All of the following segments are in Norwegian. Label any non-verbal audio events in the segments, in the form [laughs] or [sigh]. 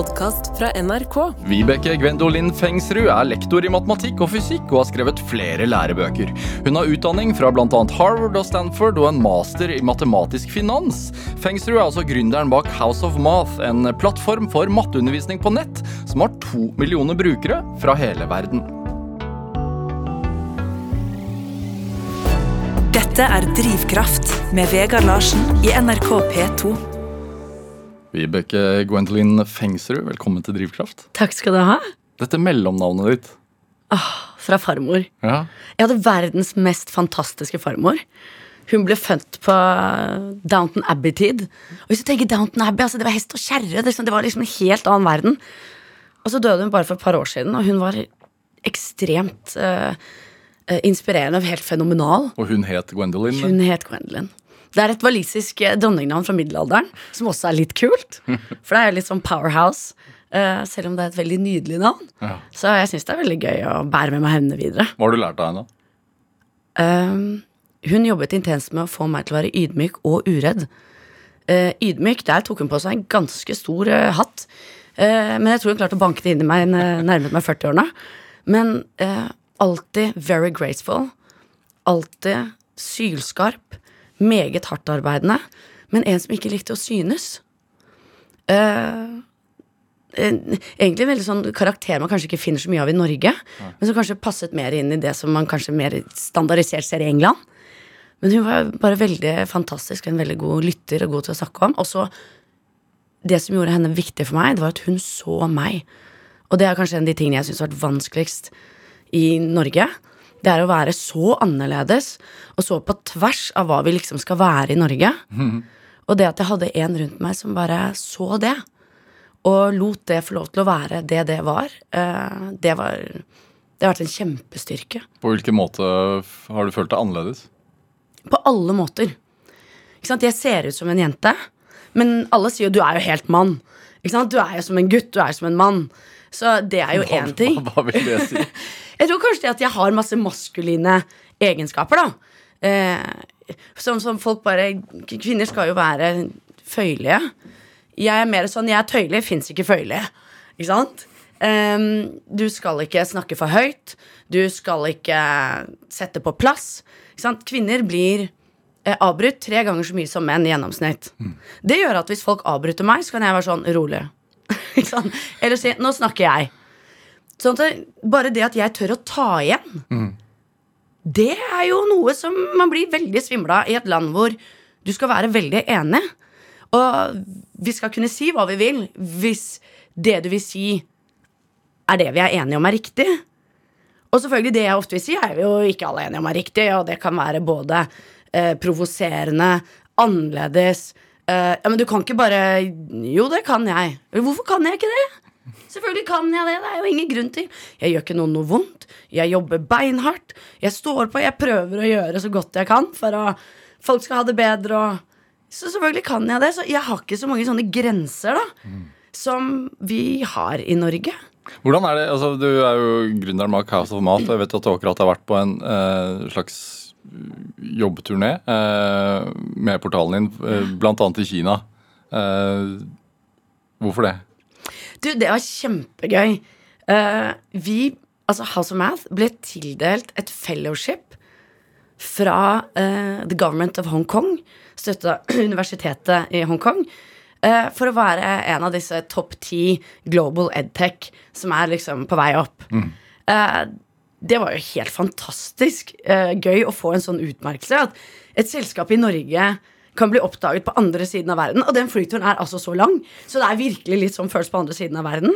podkast fra NRK. Vibeke Gwendolin Fengsrud er lektor i matematikk og fysikk og har skrevet flere lærebøker. Hun har utdanning fra bl.a. Harvard og Stanford og en master i matematisk finans. Fengsrud er altså gründeren bak House of Math, en plattform for matteundervisning på nett som har to millioner brukere fra hele verden. Dette er Drivkraft med Vegard Larsen i NRK P2. Vibeke Gwendolyn Fengsrud, velkommen til Drivkraft. Takk skal du ha. Dette mellomnavnet ditt. Åh, Fra farmor. Ja. Jeg hadde verdens mest fantastiske farmor. Hun ble født på Downton Abbey-tid. Og hvis du tenker Downton Abbey, altså det var hest og kjerre. Det, det var liksom en helt annen verden. Og så døde hun bare for et par år siden, og hun var ekstremt eh, inspirerende og helt fenomenal. Og hun het Gwendolyn. Hun het Gwendolyn. Det er et walisisk eh, dronningnavn fra middelalderen, som også er litt kult. For det er litt sånn powerhouse, Uh, selv om det er et veldig nydelig navn. Ja. Så jeg syns det er veldig gøy å bære med meg henne videre. Hva har du lært av henne? Uh, hun jobbet intenst med å få meg til å være ydmyk og uredd. Uh, ydmyk, der tok hun på seg en ganske stor hatt. Men jeg tror hun klarte å banke det inn i meg nærmet meg 40-årene. Men alltid very graceful. Alltid sylskarp. Meget hardtarbeidende. Men en som ikke likte å synes. Uh, egentlig en veldig sånn karakter man kanskje ikke finner så mye av i Norge, men som kanskje passet mer inn i det som man kanskje mer standardisert ser i England. Men hun var bare veldig fantastisk, en veldig god lytter og god til å snakke om. Og så det som gjorde henne viktig for meg, det var at hun så meg. Og det er kanskje en av de tingene jeg syns har vært vanskeligst i Norge. Det er å være så annerledes, og så på tvers av hva vi liksom skal være i Norge. Og det at jeg hadde en rundt meg som bare så det, og lot det få lov til å være det det var, eh, det var Det har vært en kjempestyrke. På hvilken måte har du følt deg annerledes? På alle måter. Ikke sant? Jeg ser ut som en jente, men alle sier jo 'du er jo helt mann'. Ikke sant? Du er jo som en gutt, du er jo som en mann. Så det er jo én ting. Hva, hva vil det si? [laughs] Jeg tror kanskje det at jeg har masse maskuline egenskaper, da. Eh, som, som folk bare Kvinner skal jo være føyelige. Jeg er mer sånn Jeg er tøyelig, fins ikke føyelige. Ikke sant? Ehm, du skal ikke snakke for høyt. Du skal ikke sette på plass. Ikke sant? Kvinner blir eh, avbrutt tre ganger så mye som menn i gjennomsnitt. Det gjør at hvis folk avbryter meg, så kan jeg være sånn rolig. [laughs] Ikke sant? Eller si 'nå snakker jeg'. Sånn at det, bare det at jeg tør å ta igjen, det er jo noe som man blir veldig svimla i et land hvor du skal være veldig enig. Og vi skal kunne si hva vi vil hvis det du vil si, er det vi er enige om er riktig. Og selvfølgelig det jeg ofte vil si, er vi jo ikke alle enige om er riktig, og det kan være både eh, provoserende, annerledes eh, Ja, men du kan ikke bare Jo, det kan jeg. Hvorfor kan jeg ikke det? Selvfølgelig kan jeg det. Det er jo ingen grunn til. Jeg gjør ikke noen noe vondt. Jeg jobber beinhardt. Jeg står på. Jeg prøver å gjøre så godt jeg kan for at folk skal ha det bedre. Så selvfølgelig kan jeg det. Så jeg har ikke så mange sånne grenser da som vi har i Norge. Hvordan er det, altså Du er jo gründeren bak House of Mat. og Jeg vet at du akkurat har vært på en eh, slags jobbturné eh, med portalen din, eh, annet i Kina. Eh, hvorfor det? Du, det var kjempegøy. Uh, vi, altså House of Math, ble tildelt et fellowship fra uh, The Government of Hong Kong, støttet av [clears throat] universitetet i Hongkong, uh, for å være en av disse topp ti global edtech som er liksom på vei opp. Eh, det var jo helt fantastisk eh, gøy å få en sånn utmerkelse. At et selskap i Norge kan bli oppdaget på andre siden av verden. Og den flyturen er altså så lang, så det er virkelig litt som føles på andre siden av verden.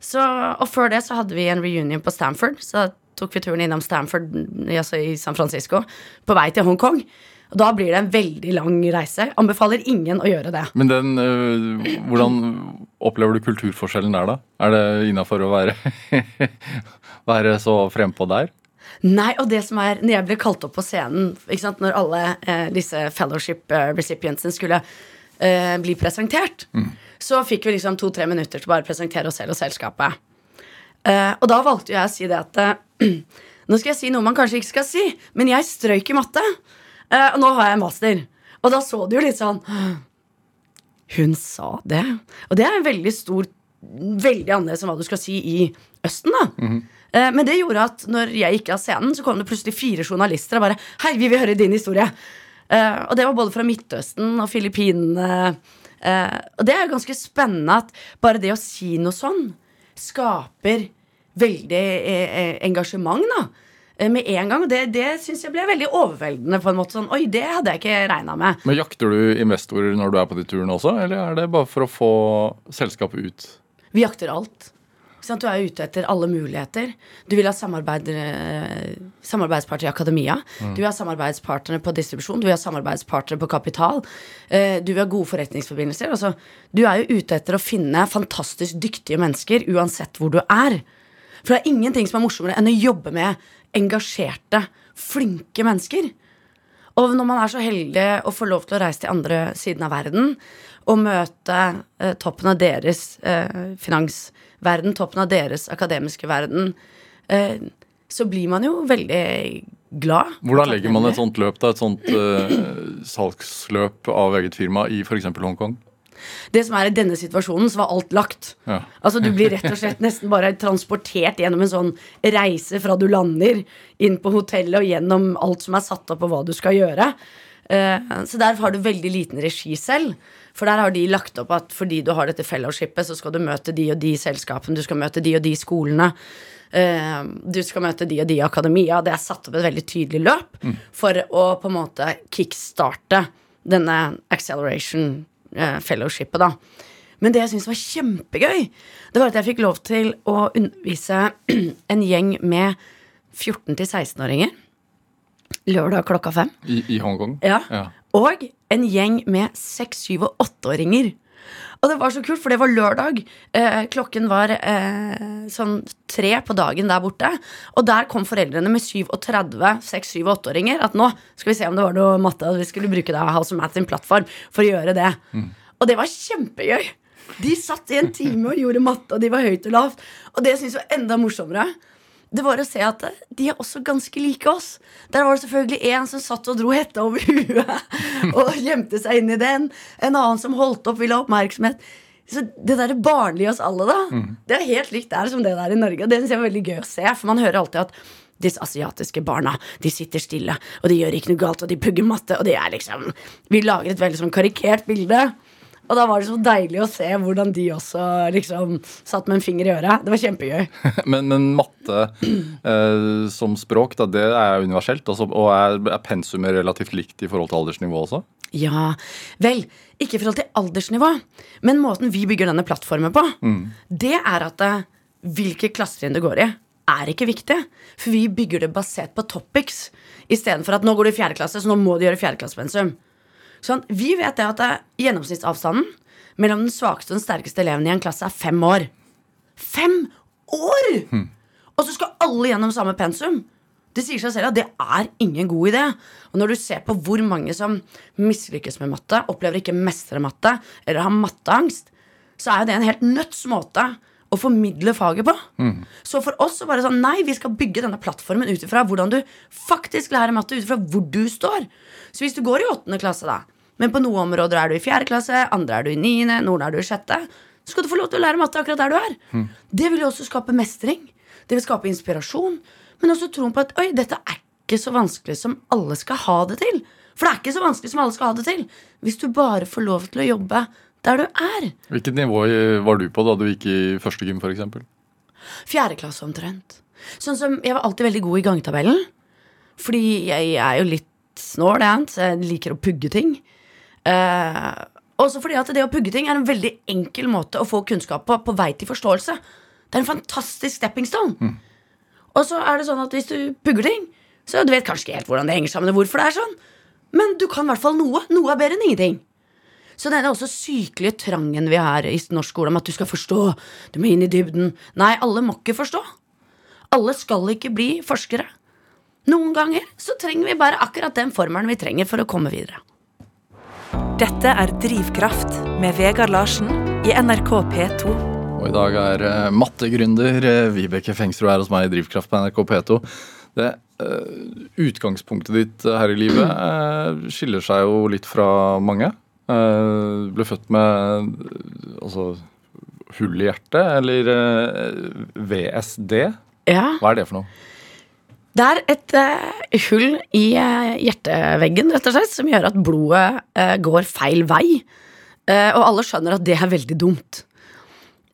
Så, og før det så hadde vi en reunion på Stanford. Så tok vi turen innom Stanford altså i San Francisco på vei til Hongkong. Og da blir det en veldig lang reise. Anbefaler ingen å gjøre det. Men den, øh, hvordan opplever du kulturforskjellen der, da? Er det innafor å være, [laughs] være så frempå der? Nei, og det som er Når jeg ble kalt opp på scenen, ikke sant, når alle eh, disse fellowship eh, recipientsene skulle eh, bli presentert, så fikk vi liksom to-tre minutter til bare å presentere oss selv og selskapet. Eh, og da valgte jeg å si det at eh, [clears throat] Nå skal jeg si noe man kanskje ikke skal si, men jeg strøyk i matte. Eh, og nå har jeg master. Og da så du jo litt sånn Hun sa det. Og det er en veldig stor veldig annerledes enn hva du skal si i Østen. da Eh, Men det gjorde at når jeg gikk av scenen, så kom det plutselig fire journalister og bare Hei, vi vil høre din historie. Eh, og det var både fra Midtøsten og Filippinene. Eh, og det er jo ganske spennende at bare det å si noe sånn skaper veldig eh, eh, engasjement, da. Eh, Med en gang. Og det, det syns jeg ble veldig overveldende. på en måte sånn, Oi, det hadde jeg ikke regna med. Men Jakter du investorer når du er på de turene også, eller er det bare for å få selskapet ut? Vi jakter alt. Du er ute etter alle muligheter. Du vil ha samarbeid, samarbeidspartner i akademia. Du vil ha samarbeidspartnere på distribusjon. Du vil ha samarbeidspartnere på kapital. eh, Du vil ha gode forretningsforbindelser. Altså, du er jo ute etter å finne fantastisk dyktige mennesker uansett hvor du er. For det er ingenting som er morsommere enn å jobbe med engasjerte, flinke mennesker. Og når man er så heldig å få lov til å reise til andre siden av verden og møte eh, toppen av deres eh, finansverden, toppen av deres akademiske verden, eh, så blir man jo veldig glad. Hvordan legger man et sånt løp, da? Et sånt eh, salgsløp av eget firma i f.eks. Hongkong? Det som er i denne situasjonen, så var alt lagt. Ja. Altså Du blir rett og slett [laughs] nesten bare transportert gjennom en sånn reise fra du lander, inn på hotellet og gjennom alt som er satt opp, og hva du skal gjøre. Eh, Så der har du veldig liten regi selv. For der har de lagt opp at fordi du har dette fellowshipet, så skal du møte de og de selskapene, du skal møte de og de skolene. eh, Du skal møte de og de akademia. Det er satt opp et veldig tydelig løp for å på en måte kickstarte denne acceleration eh, fellowshipet, da. Men det jeg syntes var kjempegøy, det var at jeg fikk lov til å undervise [clears throat] en gjeng med 14-16-åringer lørdag klokka fem. I, i Hongkong? Ja. Ja. Og en gjeng med 6-, 7- og 8-åringer. Og det var så kult, for det var lørdag. Eh, klokken var eh, sånn tre på dagen der borte. Og der kom foreldrene med 37, 6-, 7- og 8-åringer. At nå skal vi se om det var noe matte. Og vi skulle bruke det House of Math sin plattform for å gjøre det. Og det var kjempegøy. De satt i en time og gjorde matte, og de var høyt og lavt. Og det jeg syntes var enda morsommere, det var å se at de er også ganske like oss. Der var det selvfølgelig en som satt og dro hetta over huet [laughs] og gjemte seg inn i den. En annen som holdt opp, ville ha oppmerksomhet. Så det der barnlige hos alle, da, det er helt likt der som det der i Norge. Og det synes jeg er veldig gøy å se, for man hører alltid at disse asiatiske barna de sitter stille, og de gjør ikke noe galt, og de pugger matte, og de er liksom Vi lager et veldig sånn karikert bilde. Og da var det så deilig å se hvordan de også liksom satt med en finger i øret. Det var kjempegøy. [laughs] Men, men matte eh, som språk, da, det er universelt? Altså, og er, er pensumet relativt likt i forhold til aldersnivå også? Ja, vel, ikke i forhold til aldersnivå, men måten vi bygger denne plattformen på, det er at eh, hvilke klassetrinn du går i, er ikke viktig. For vi bygger det basert på topics, istedenfor at nå går du i fjerde klasse, så nå må du gjøre fjerdeklassepensum. Sånn, vi vet det at det gjennomsnittsavstanden mellom den svakeste og den sterkeste eleven i en klasse er fem år. Fem år! Og så skal alle gjennom samme pensum. Det sier seg selv at det er ingen god idé. Og når du ser på hvor mange som mislykkes med matte, opplever ikke mestre matte, eller har matteangst, så er jo det en helt nøtts måte å formidle faget på. Så for oss så bare sånn Nei, vi skal bygge denne plattformen ut ifra hvordan du faktisk lærer matte, ut ifra hvor du står. Så hvis du går i åttende klasse, da, men på noen områder er du i fjerde klasse, andre er du i niende, noen er du i sjette, så skal du få lov til å lære matte akkurat der du er. Det vil jo også skape mestring. Det vil skape inspirasjon. Men også troen på at oi, dette er ikke så vanskelig som alle skal ha det til. For det er ikke så vanskelig som alle skal ha det til. Hvis du bare får lov til å jobbe der du er. Hvilket nivå var du på da du gikk i første gym, f.eks.? Fjerde klasse omtrent. Sånn som, Jeg var alltid veldig god i gangtabellen. Fordi jeg er jo litt snål, jeg, så jeg liker å pugge ting. Eh, også fordi at det å pugge ting er en veldig enkel måte å få kunnskap på på vei til forståelse. Det er en fantastisk stepping stone. Og så er det sånn at hvis du pugger ting, så du vet kanskje ikke helt hvordan det henger sammen, og hvorfor det er sånn, men du kan i hvert fall noe. Noe er bedre enn ingenting. Så denne også sykelige trangen vi har i norsk skole om at du skal forstå, du må inn i dybden. Nei, alle må ikke forstå. Alle skal ikke bli forskere. Noen ganger så trenger vi bare akkurat den formelen vi trenger for å komme videre. Dette er Drivkraft med Vegard Larsen i NRK P2. Og i dag er uh, mattegründer eh, Vibeke Fengsrud her hos meg i Drivkraft på NRK P2. Det eh, Utgangspunktet ditt eh, her i livet eh, skiller seg jo litt fra mange. Eh, Du ble født med eh, altså hull i hjertet, eller uh, VSD? Ja. Hva er det for noe? Det er et uh, hull i eh, hjerteveggen, rett og slett, som gjør at blodet eh, går feil vei. Eh, og alle skjønner at det er veldig dumt.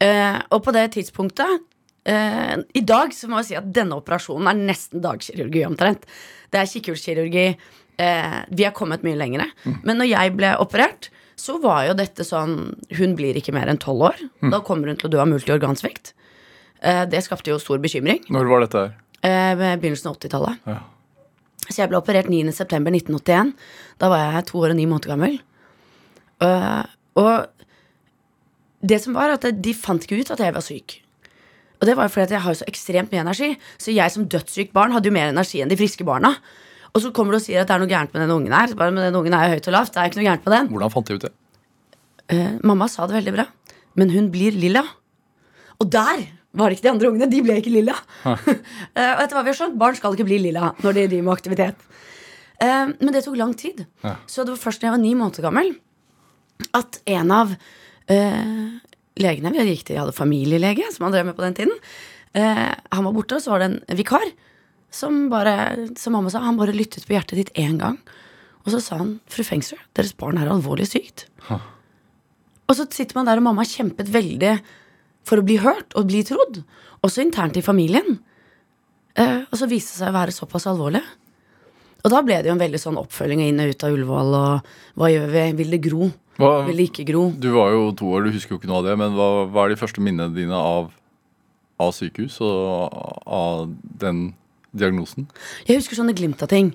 Eh, og på det tidspunktet eh, I dag så må jeg si at denne operasjonen er nesten dagkirurgi omtrent. Det er kikkhullskirurgi. Eh, vi har kommet mye lenger. Men når jeg ble operert, så var jo dette sånn Hun blir ikke mer enn tolv år. Da kommer hun til å dø av multiorgansvikt. Eh, det skapte jo stor bekymring. Når var dette her? Eh, ved begynnelsen av 80-tallet. Ja. Så jeg ble operert 9.9.1981. Da var jeg to år og ni måneder gammel. Uh, og det som var, at de fant ikke ut at jeg var syk. Og det var jo fordi at jeg har så ekstremt mye energi. Så jeg som dødssykt barn hadde jo mer energi enn de friske barna. Og så kommer du og sier at det er noe gærent med den ungen her. Bare, men den ungen er jo høyt og lavt. Det er ikke noe gærent med den. Hvordan fant de ut det? Eh, mamma sa det veldig bra. Men hun blir lilla. Og der var det ikke de andre ungene. De ble ikke lilla. [laughs] Eh, og etter hva vi har skjønt, barn skal ikke bli lilla når de driver med aktivitet. Eh, men det tok lang tid. Ja. Så det var først da jeg var ni måneder gammel, at en av eh, legene Vi gikk til, jeg hadde familielege, som han drev med på den tiden. Eh, han var borte, og så var det en vikar som bare, som mamma sa, han bare lyttet på hjertet ditt én gang. Og så sa han, fru Fengsrud, deres barn er alvorlig sykt. Og så sitter man der, og mamma har kjempet veldig for å bli hørt og bli trodd. Også internt i familien. Eh, og så viste det seg å være såpass alvorlig. Og da ble det jo en veldig sånn oppfølging inn og ut av Ullevål. Og hva gjør vi? Vil det gro? Hva, Vil det ikke gro? du var jo to år, du husker jo ikke noe av det, men hva, hva er de første minnene dine av, av sykehus og av den diagnosen? Jeg husker sånne glimt av ting.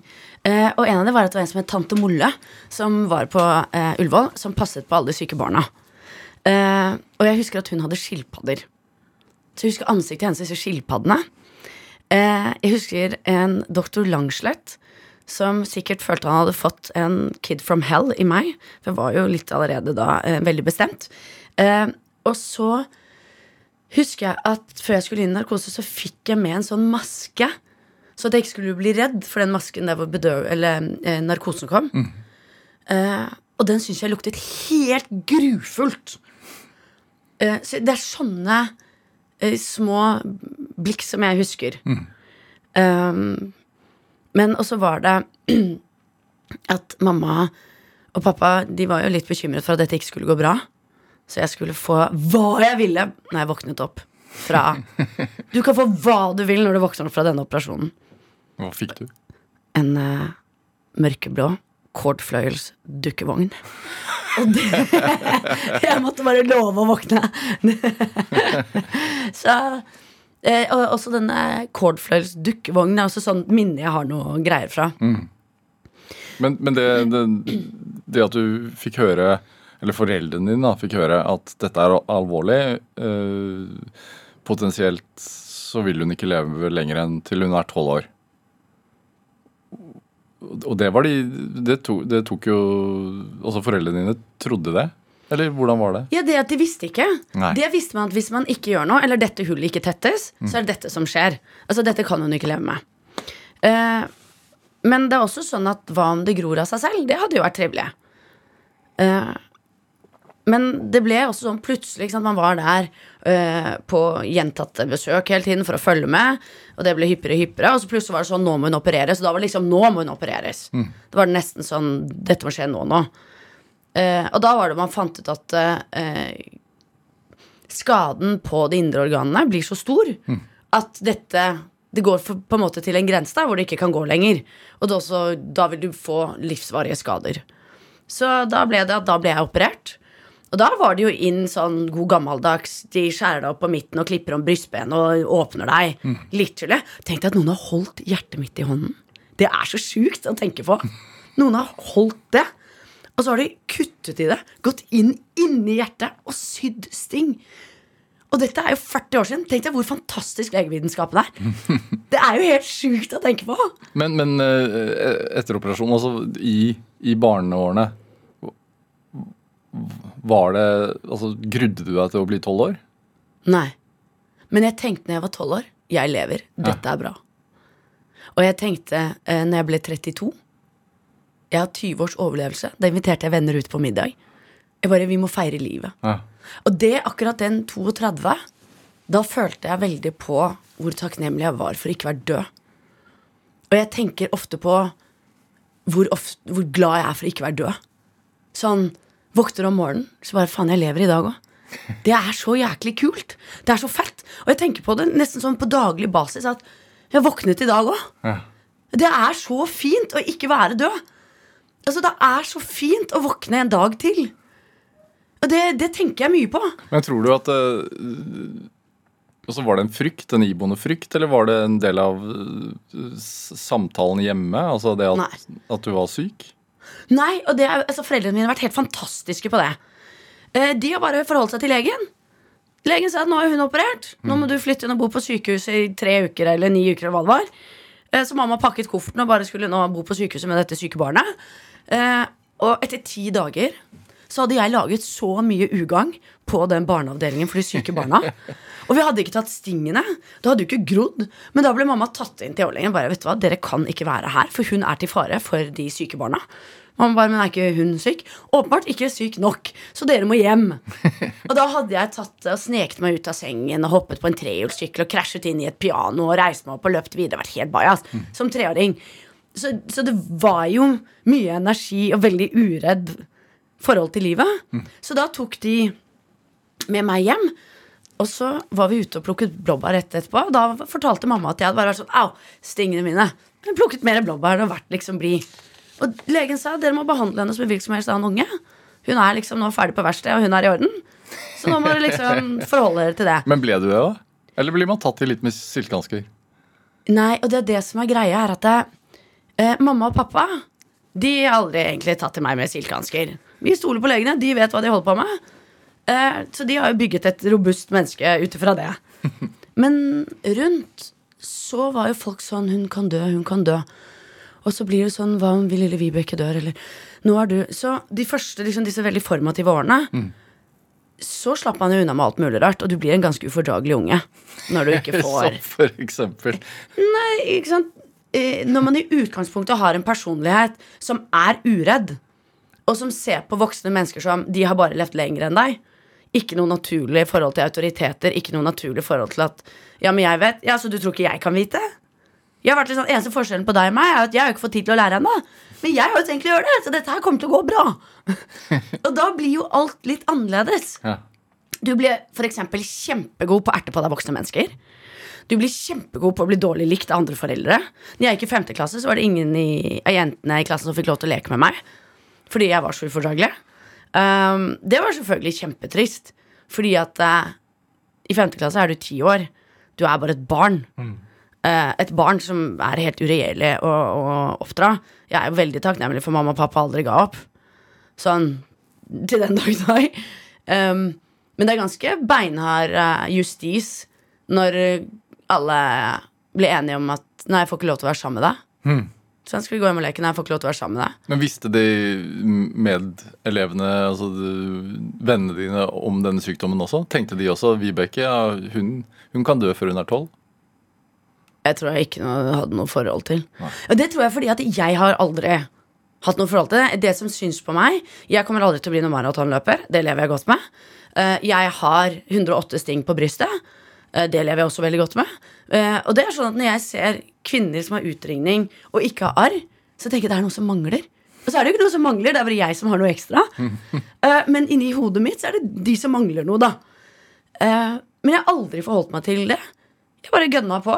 Eh, og en av det var at det var en som het tante Molle, som var på eh, Ullevål, som passet på alle de syke barna. Eh, og jeg husker at hun hadde skilpadder. Så jeg husker ansiktet hennes, disse skilpaddene. Eh, jeg husker en doktor Langslett som sikkert følte han hadde fått en kid from hell i meg. For jeg var jo litt allerede da eh, veldig bestemt. Eh, og så husker jeg at før jeg skulle inn i narkose, så fikk jeg med en sånn maske. Så at jeg ikke skulle bli redd for den masken der hvor bedøv, eller, eh, narkosen kom. Eh, og den syns jeg luktet helt grufullt. Eh, så det er sånne eh, små blikk som jeg husker. Um, men også var det [clears throat] at mamma og pappa De var jo litt bekymret for at dette ikke skulle gå bra. Så jeg skulle få hva jeg ville når jeg våknet opp fra [laughs] Du kan få hva du vil når du våkner opp fra denne operasjonen. Hva fikk du? En uh, mørkeblå kordfløyels dukkevogn. Og det [laughs] Jeg måtte bare love å våkne. [laughs] Så eh, og Også denne kordfløyels dukkevogn er også sånn minne jeg har noe greier fra. Men, men det, det, det at du fikk høre, eller foreldrene dine da, fikk høre at dette er alvorlig eh, Potensielt så vil hun ikke leve lenger enn til hun er tolv år. Og det var de det tok, det tok jo Altså foreldrene dine trodde det? Eller hvordan var det? Ja, det at de visste ikke. Nei. Det visste man at hvis man ikke gjør noe, eller dette hullet ikke tettes, så er det dette som skjer. Altså, dette kan hun ikke leve med. Eh, men det er også sånn at hva om det gror av seg selv? Det hadde jo vært trivelig. Eh, men det ble også sånn plutselig ikke sant, Man var der eh, på gjentatte besøk hele tiden for å følge med. Og det ble hyppigere og hyppigere. Og så plutselig var det sånn nå må hun opereres. Og da var det liksom nå må hun opereres. Det var nesten sånn dette må skje nå nå. Uh, og da var det man fant ut at uh, skaden på de indre organene blir så stor at dette det går for, på en måte til en grense der hvor det ikke kan gå lenger. Og da, også, da vil du få livsvarige skader. Så da ble det at da ble jeg operert. Og da var det jo inn sånn god gammeldags De skjærer deg opp på midten og klipper om brystbenet og åpner deg. Literally. Tenk deg at noen har holdt hjertet mitt i hånden. Det er så sjukt å tenke på. Noen har holdt det. Og så har de kuttet i det, gått inn inni hjertet og sydd sting. Og dette er jo 40 år siden. Tenk deg hvor fantastisk legevitenskapen er. [laughs] Det er jo helt sjukt å tenke på. Men, men eh, etter operasjonen, altså i, i barneårene Var det Altså, grudde du deg til å bli tolv år? Nei. Men jeg tenkte når jeg var 12 år jeg lever. Dette er bra. Og jeg tenkte eh, når jeg ble 32 Jeg har 20 års overlevelse. Da inviterte jeg venner ut på middag. Jeg bare, Vi må feire livet. Ja. Og det akkurat den 32, da følte jeg veldig på hvor takknemlig jeg var for ikke å være død. Og jeg tenker ofte på hvor, ofte, hvor glad jeg er for ikke å være død. Sånn, Våkner om morgenen, så bare faen, jeg lever i dag òg. Det er så jæklig kult. Det er så fett. Og jeg tenker på det nesten sånn på daglig basis at jeg våknet i dag òg. Ja. Det er så fint å ikke være død. Altså, Det er så fint å våkne en dag til. Og det, det tenker jeg mye på. Men tror du at uh, altså Var det en frykt, en iboende frykt, eller var det en del av uh, samtalen hjemme? Altså det at, at du var syk? Nei, og det altså Foreldrene mine har vært helt fantastiske på det. Eh, de har bare forholdt seg til legen. Legen sa at nå er hun operert. Nå må du flytte inn og bo på sykehuset i tre uker eller ni uker. eller hva det var Eh, Så mamma pakket kofferten og bare skulle nå bo på sykehuset med dette syke barnet. Eh, Og etter ti dager så hadde jeg laget så mye ugagn på den barneavdelingen for de syke barna. Og vi hadde ikke tatt stingene. Det hadde jo ikke grodd. Men da ble mamma tatt inn til overlegen. Bare, vet du hva, Dere kan ikke være her, for hun er til fare for de syke barna. Mamma bare, men er ikke hun syk? Åpenbart ikke syk nok, så dere må hjem. Og da hadde jeg tatt og sneket meg ut av sengen og hoppet på en trehjulssykkel og krasjet inn i et piano og reist meg opp og løpt videre. Vært helt bajas som treåring. Så, så det var jo mye energi og veldig uredd forhold til livet. Så da tok de med meg hjem. Og så var vi ute og plukket blåbær rett etterpå. Og da fortalte mamma at jeg hadde bare vært sånn Au, stingene mine. Jeg plukket mer blåbær og vært liksom blid. Og legen sa dere må behandle henne som en hvilken som helst annen unge. Hun er liksom nå ferdig på verkstedet, og hun er i orden. Så nå må dere liksom forholde dere til det. Men ble du det, da? Eller blir man tatt i litt med silkehansker? Nei, og det er det som er greia, er at det, eh, mamma og pappa De har aldri egentlig tatt til meg med silkehansker. Vi stoler på legene, de vet hva de holder på med. Eh, så de har jo bygget et robust menneske ut ifra det. [laughs] Men rundt så var jo folk sånn Hun kan dø, hun kan dø. Og så blir det sånn Hva om vi lille Vibeke dør, eller Nå er du Så de første, liksom disse veldig formative årene så slapp man jo unna med alt mulig rart, og du blir en ganske ufordragelig unge når du ikke [laughs] får Som for eksempel. Nei, ikke sant Eh, Når man i utgangspunktet har en personlighet som er uredd, og som ser på voksne mennesker som de har bare levd lenger enn deg Ikke noe naturlig forhold til autoriteter, ikke noe naturlig forhold til at Ja, men jeg vet Ja, så du tror ikke jeg kan vite? Jeg har vært litt sånn, Eneste forskjellen på deg og meg er at jeg har ikke fått tid til å lære ennå. Men jeg har jo tenkt å gjøre det, så dette her kommer til å gå bra. [laughs] og da blir jo alt litt annerledes. Ja. Du blir f.eks. kjempegod på å erte på deg voksne mennesker. Du blir kjempegod på å bli dårlig likt av andre foreldre. Når jeg gikk i femte klasse, så var det ingen i, av jentene i klassen som fikk lov til å leke med meg. Fordi jeg var så ufordragelig. Um, det var selvfølgelig kjempetrist. Fordi at uh, i femte klasse er du ti år. Du er bare et barn. Eh, et barn som er helt uregjerlig å, å oppdra. Jeg er jo veldig takknemlig for mamma og pappa aldri ga opp. Sånn til den dag i dag. Um, men det er ganske beinhard uh, justis når alle blir enige om at Nei, jeg får ikke lov til å være sammen med deg. Sånn skal vi gå hjem og leke. Nei, jeg får ikke lov til å være sammen med deg. Men visste de medelevene, altså vennene dine, om denne sykdommen også? Tenkte de også Vibeke, ja, hun, hun kan dø før hun er tolv? Jeg tror jeg ikke noe, hadde noe forhold til. Og det tror jeg fordi at jeg har aldri hatt noe forhold til det. Det som syns på meg Jeg kommer aldri til å bli noen maratonløper. Det lever jeg godt med. Eh, Jeg har 108 sting på brystet. Eh, Det lever jeg også veldig godt med. Eh, Og det er sånn at når jeg ser kvinner som har utringning og ikke har arr, så tenker jeg det er noe som mangler. Og så er det jo ikke noe som mangler, det er bare jeg som har noe ekstra. [laughs] Eh, Men inni hodet mitt så er det de som mangler noe, da. Men jeg har aldri forholdt meg til det. Jeg bare gønna på.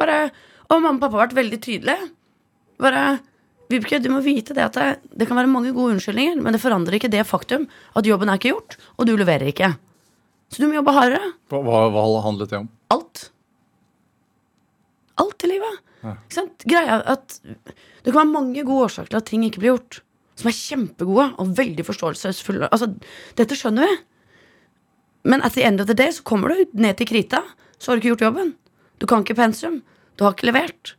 Bare, og mamma og pappa har vært veldig tydelige. Bare Vibeke, du må vite det at det, det kan være mange gode unnskyldninger, men det forandrer ikke det faktum at jobben er ikke gjort, og du leverer ikke. Så du må jobbe hardere. Hva, hva, handlet det om? Alt. Alt i livet. Ikke sant? Greia at Det kan være mange gode årsaker til at ting ikke blir gjort. Som er kjempegode og veldig forståelsesfulle. Altså, dette skjønner vi. Men at the end of the day så kommer du ned til krita, så har du ikke gjort jobben. Du kan ikke pensum. Du har ikke levert.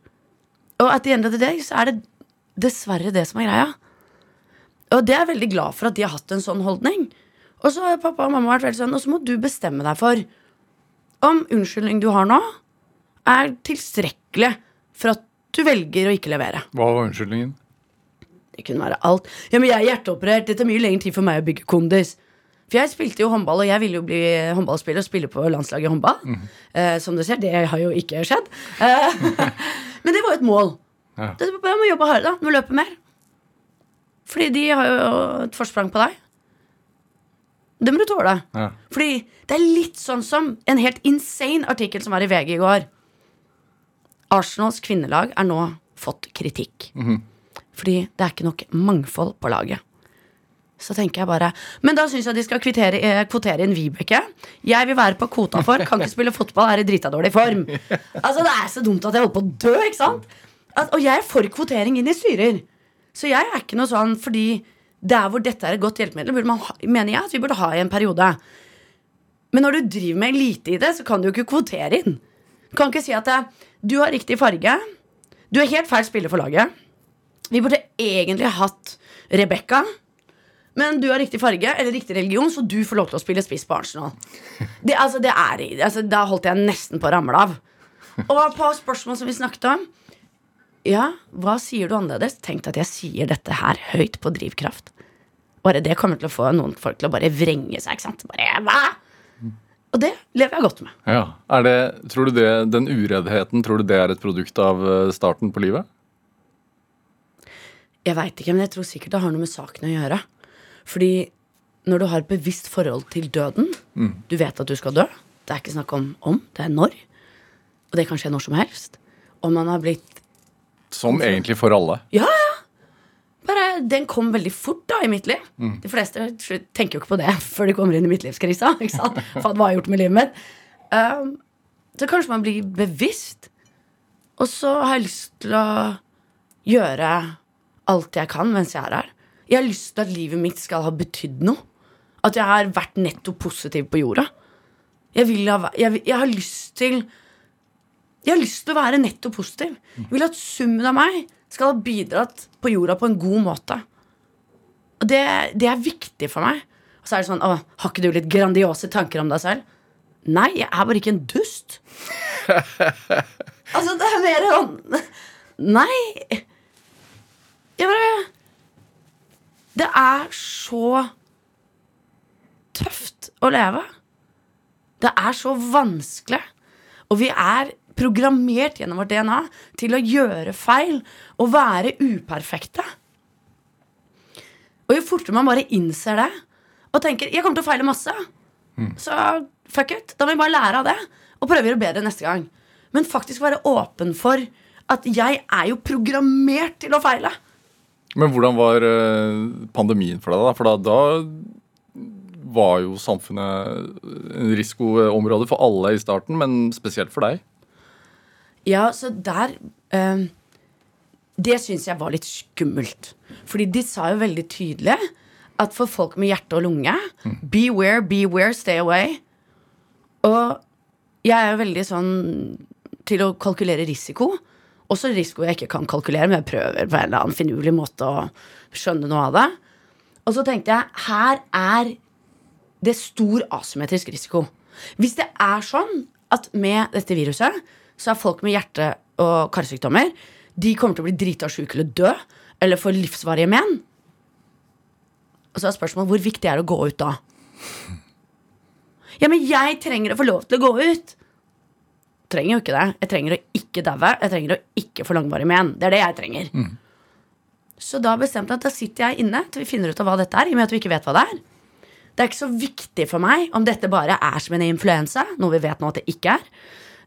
Og at the end of the day så er det dessverre det som er greia. Og det er jeg veldig glad for at de har hatt en sånn holdning. Og så har pappa og mamma vært veldig sånn, og så må du bestemme deg for om unnskyldning du har nå, er tilstrekkelig for at du velger å ikke levere. Hva var unnskyldningen? Det kunne være alt. Ja, men jeg er hjerteoperert. Det tar mye lengre tid for meg å bygge kondis. For jeg spilte jo håndball, og jeg ville jo bli håndballspiller og spille på landslaget i håndball. Eh, som du ser, det har jo ikke skjedd. Eh, [laughs] men det var jo et mål. Ja. Jeg må jobbe hardere, da. Du må løpe mer. Fordi de har jo et forsprang på deg. Det må du tåle. Ja. Fordi det er litt sånn som en helt insane artikkel som var i VG i går. Arsenals kvinnelag er nå fått kritikk. Fordi det er ikke nok mangfold på laget. Så tenker jeg bare Men da syns jeg de skal kvittere, eh, kvotere inn Vibeke. Jeg vil være på kvota for. Kan ikke spille fotball, er i drita dårlig form. Altså Det er så dumt at jeg holder på å dø, ikke sant? At, og jeg er for kvotering inn i styrer. Så jeg er ikke noe sånn fordi der hvor dette er et godt hjelpemiddel, burde man mener jeg at vi burde ha i en periode. Men når du driver med lite i det, så kan du jo ikke kvotere inn. Du kan ikke si at eh, du har riktig farge. Du er helt feil spiller for laget. Vi burde egentlig hatt Rebekka. Men du har riktig farge eller riktig religion, så du får lov til å spille spiss på Arsenal. Det, altså, det er, altså, da holdt jeg nesten på å ramle av. Og på spørsmål som vi snakket om Ja, hva sier du annerledes? Tenk at jeg sier dette her høyt på drivkraft. Bare det kommer til å få noen folk til å bare vrenge seg. ikke sant? Bare, hva? Og det lever jeg godt med. Ja. Er det, tror du det, Den ureddheten, tror du det er et produkt av eh, starten på livet? Jeg veit ikke, men jeg tror sikkert det har noe med saken å gjøre. Fordi når du har et bevisst forhold til døden Du vet at du skal dø. Det er ikke snakk om om, det er når. Og det kan skje når som helst. Og man har blitt Som egentlig for alle. Ja, ja! Bare, den kom veldig fort da i mitt liv. De fleste tenker jo ikke på det [laughs] før de kommer inn i midtlivskrisa. Ikke sant? For hva har jeg gjort med livet mitt? Um, så kanskje man blir bevisst. Og så har jeg lyst til å gjøre alt jeg kan mens jeg er her. Jeg har lyst til at livet mitt skal ha betydd noe. At jeg har vært netto positiv på jorda. Jeg, ha, jeg, jeg har lyst til Jeg har lyst til å være netto positiv. Jeg vil at summen av meg skal ha bidratt på jorda på en god måte. Og det, det er viktig for meg. Og så er det sånn Å, har ikke du litt grandiose tanker om deg selv? Nei, jeg er bare ikke en dust. altså, det er mer sånn Nei. Jeg bare Det er så tøft å leve. Det er så vanskelig. Og vi er programmert gjennom vårt DNA til å gjøre feil og være uperfekte. Og jo fortere man bare innser det og tenker 'jeg kommer til å feile masse', så fuck it. Da må vi bare lære av det og prøve å gjøre bedre neste gang. Men faktisk være åpen for at jeg er jo programmert til å feile. Men hvordan var eh, pandemien for deg, da? For da, da var jo samfunnet en risikoområde for alle i starten, men spesielt for deg. Ja, så der eh, Det syns jeg var litt skummelt. Fordi de sa jo veldig tydelig at for folk med hjerte og lunge Beware, beware, stay away. Og jeg er jo veldig sånn til å kalkulere risiko. Også risiko jeg ikke kan kalkulere, men jeg prøver på en eller annen finurlig måte å skjønne noe av det. Og så tenkte jeg her er det stor asymmetrisk risiko. Hvis det er sånn at med dette viruset så er folk med hjerte- og karsykdommer De kommer til å bli drita sjuke eller dø eller få livsvarige men. Og så er spørsmålet hvor viktig er det å gå ut da? Ja, men jeg trenger å få lov til å gå ut. Trenger jo ikke det. Jeg trenger å ikke daue. Jeg trenger å ikke få langvarige men. Det er det jeg trenger. Så da bestemte jeg at da sitter jeg inne til vi finner ut av hva dette er. I og med at vi ikke vet hva det er. Det er ikke så viktig for meg om dette bare er som en influensa, noe vi vet nå at det ikke er.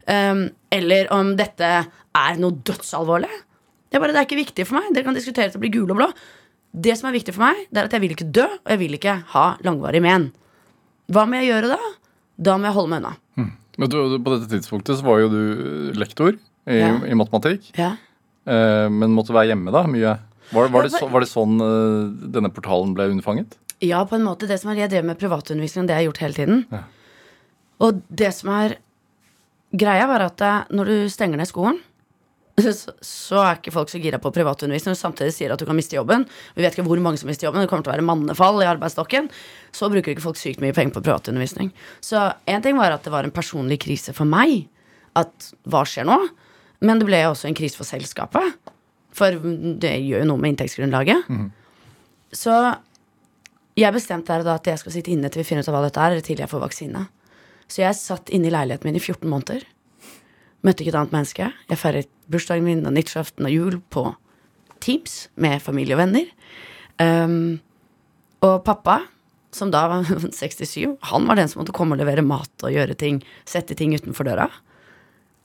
Um, eller om dette er noe dødsalvorlig. Det er bare, det er ikke viktig for meg. Dere kan diskutere til å bli gule og blå. Det som er viktig for meg, det er at jeg vil ikke dø, og jeg vil ikke ha langvarig men. Hva må jeg gjøre da? Da må jeg holde meg unna. Men du, på dette tidspunktet så var jo du lektor i, Ja. i matematikk, Ja. eh, men måtte være hjemme da mye. Var, var, det, var det sånn eh, denne portalen ble unnfanget? Ja, på en måte. Det som er, Jeg drev med privatundervisning, det har jeg gjort hele tiden. Ja. Og det som er greia, var at eh, når du stenger ned skolen, [laughs] så, er ikke folk så gira på privatundervisning og samtidig sier at du kan miste jobben. Vi vet ikke hvor mange som mister jobben. Det kommer til å være mannefall i arbeidsstokken. Så bruker ikke folk sykt mye penger på privatundervisning. Så én ting var at det var en personlig krise for meg. At hva skjer nå? Men det ble også en krise for selskapet. For det gjør jo noe med inntektsgrunnlaget. Så Jeg bestemte her og da at jeg skal sitte inne til vi finner ut av hva dette er, eller til jeg får vaksine. Så jeg satt inne i leiligheten min i 14 måneder. Møtte ikke et annet menneske. Jeg feiret bursdagen min og nyttårsaften og jul på Teams med familie og venner. Um, og pappa, som da var [laughs] 67, han var den som måtte komme og levere mat og gjøre ting. Sette ting utenfor døra.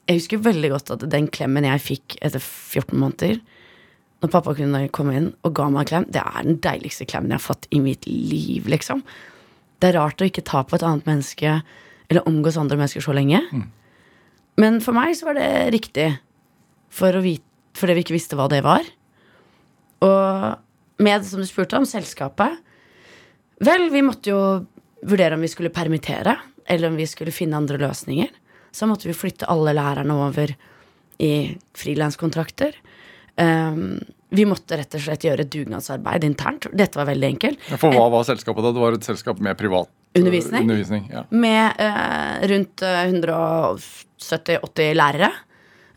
Jeg husker veldig godt at den klemmen jeg fikk etter 14 måneder, når pappa kunne komme inn og ga meg en klem, det er den deiligste klemmen jeg har fått i mitt liv, liksom. Det er rart å ikke ta på et annet menneske eller omgås andre mennesker så lenge. Men for meg så var det riktig, for vite, fordi vi ikke visste hva det var. Og med, som du spurte om, selskapet Vel, vi måtte jo vurdere om vi skulle permittere, eller om vi skulle finne andre løsninger. Så måtte vi flytte alle lærerne over i frilanskontrakter. Um, vi måtte rett og slett gjøre dugnadsarbeid internt. Dette var veldig enkelt. For hva var selskapet da? Det var et selskap med privat Undervisning? undervisning ja. Med eh, rundt eh, 170-80 lærere.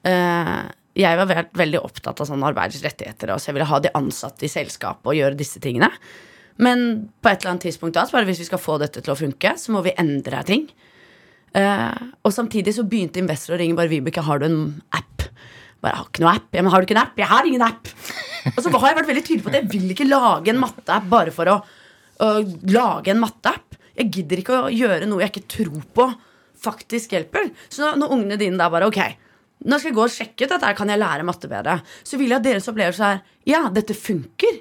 Eh, jeg var veld, veldig opptatt av sånne arbeidsrettigheter, så jeg ville ha de ansatte i selskapet og gjøre disse tingene. Men på et eller annet tidspunkt da, så bare hvis vi skal få dette til å funke, så må vi endre ting. Eh, og samtidig så begynte investorer å ringe bare Vibeke, har du en app? Bare, jeg har ikke noe app. Ja, men har du ikke en app? Jeg har ingen app. Og så har jeg vært veldig tydelig på at jeg vil ikke lage en matteapp bare for å, å lage en matteapp. Jeg gidder ikke å gjøre noe jeg ikke tror på faktisk hjelper. Så når, ungene dine da bare ok, nå skal jeg gå og sjekke ut dette, her, kan jeg lære matte bedre, så vil jeg at deres opplevelse er ja, dette funker.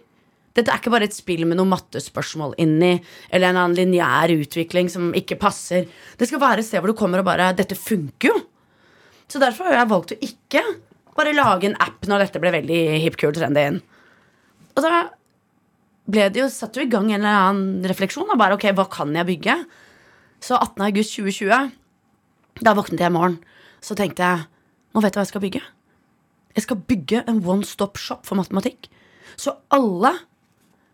Dette er ikke bare et spill med noen mattespørsmål inni, eller en annen lineær utvikling som ikke passer. Det skal være et sted hvor du kommer og bare Dette funker jo. Så derfor har jeg valgt å ikke bare lage en app når dette ble veldig hip, kul, trendy. Og da ble det jo, satt jo i gang en eller annen refleksjon. Og bare, ok, hva kan jeg bygge? Så 18. august 2020, da våknet jeg i morgen, så tenkte jeg nå vet jeg hva jeg skal bygge. Jeg skal bygge en one stop shop for matematikk. Så alle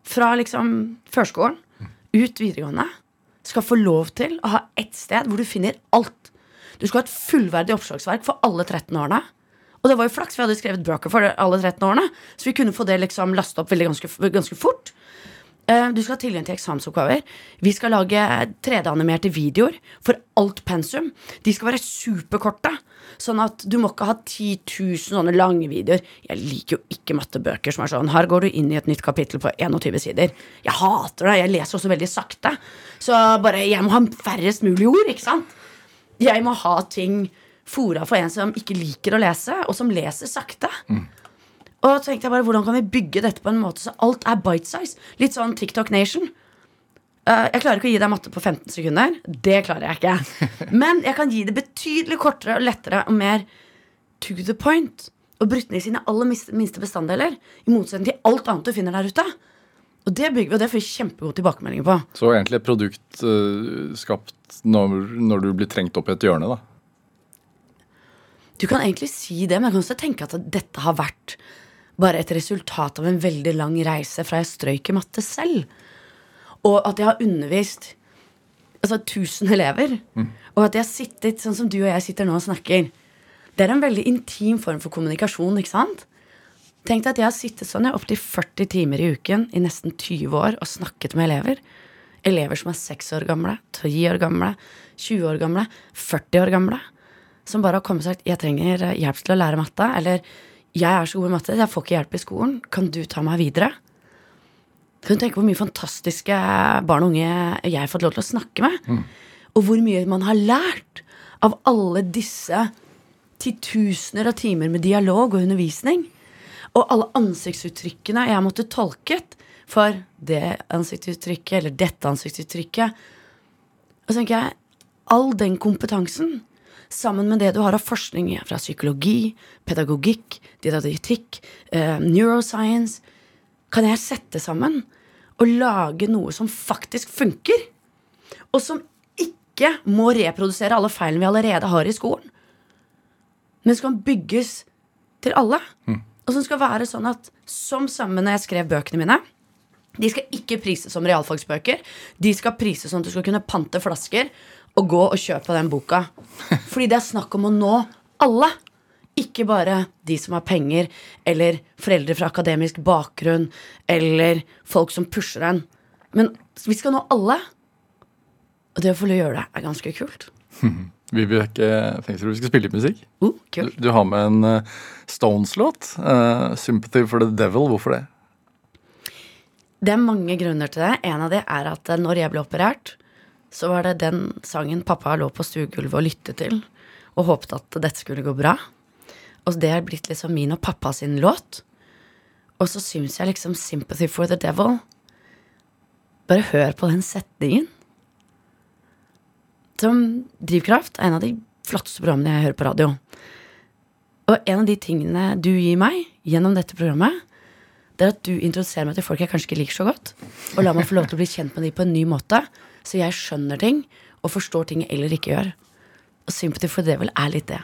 fra liksom førskolen ut videregående skal få lov til å ha ett sted hvor du finner alt. Du skal ha et fullverdig oppslagsverk for alle 13 årene. Og det var jo flaks, vi hadde skrevet bøker for alle 13 årene. Så vi kunne få det liksom lastet opp veldig ganske, ganske fort. Eh, Du skal ha tilgang til eksamensoppgaver. Vi skal lage 3D-animerte videoer for alt pensum. De skal være superkorte. Sånn at du må ikke ha 10 000 sånne lange videoer. Jeg liker jo ikke mattebøker som er sånn Her går du inn i et nytt kapittel på 21 sider. Jeg hater det. Jeg leser også veldig sakte. Så bare jeg må ha færrest mulig ord, ikke sant? Jeg må ha ting fora for en som ikke liker å lese, og som leser sakte. Og så tenkte jeg bare, hvordan kan vi bygge dette på en måte så alt er bite size? Litt sånn TikTok Nation. Eh, jeg klarer ikke å gi deg matte på 15 sekunder. Det klarer jeg ikke. [laughs] Men jeg kan gi det betydelig kortere og lettere og mer to the point. Og brutt ned i sine aller minste bestanddeler. I motsetning til alt annet du finner der ute. Og det bygger vi, og det får vi kjempegode tilbakemeldinger på. Så egentlig et produkt uh, skapt når, når du blir trengt opp i et hjørne, da. Du kan egentlig si det, men jeg kan også tenke at dette har vært bare et resultat av en veldig lang reise fra jeg strøyk i matte selv. Og at jeg har undervist altså 1000 elever. Og at jeg har sittet sånn som du og jeg sitter nå og snakker. Det er en veldig intim form for kommunikasjon, ikke sant? Tenk deg at jeg har sittet sånn opptil 40 timer i uken i nesten 20 år og snakket med elever. Elever som er 6 år gamle, 10 år gamle, 20 år gamle, 40 år gamle. Som bare har kommet og sagt 'jeg trenger eh, hjelp til å lære matte', eller 'jeg er så god i matte, jeg får ikke hjelp i skolen, kan du ta meg videre'? Kan du tenke hvor mye fantastiske barn og unge jeg har fått lov til å snakke med? Og hvor mye man har lært av alle disse titusener av timer med dialog og undervisning. Og alle ansiktsuttrykkene jeg har måttet tolket for det ansiktsuttrykket eller dette ansiktsuttrykket. Og så tenker jeg, all den kompetansen, sammen med det du har av forskning fra psykologi, pedagogikk, didaktikk, eh, neuroscience, kan jeg sette sammen og lage noe som faktisk funker. Og som ikke må reprodusere alle feilene vi allerede har i skolen. Men som kan bygges til alle. Og som skal være sånn at som sammen når jeg skrev bøkene mine De skal ikke prises som realfagsbøker. De skal prises sånn at du skal kunne pante flasker og gå og kjøpe den boka. [laughs] Fordi det er snakk om å nå alle. Ikke bare de som har penger, eller foreldre fra akademisk bakgrunn, eller folk som pusher en. Men vi skal nå alle. Og det å få gjøre det er ganske kult. [laughs] Vibeke Fengsrud, vi skal spille litt musikk. Uh, Du, kult. du har med en eh, Stones-låt. Uh, 'Sympathy for the Devil'. Hvorfor det? Det er mange grunner til det. En av de er at eh, når jeg ble operert, så var det den sangen pappa lå på stuegulvet og lyttet til, og håpet at dette skulle gå bra. Og det er blitt liksom min og pappa sin låt. Og så syns jeg liksom 'Sympathy for the Devil' Bare hør på den setningen. Som Drivkraft er en av de flotteste programmene jeg hører på radio. Og en av de tingene du gir meg gjennom dette programmet, det er at du introduserer meg til folk jeg kanskje ikke liker så godt. Og lar meg få lov til å bli kjent med dem på en ny måte, så jeg skjønner ting og forstår ting jeg eller ikke gjør. Og Sympathy for the Devil er litt det.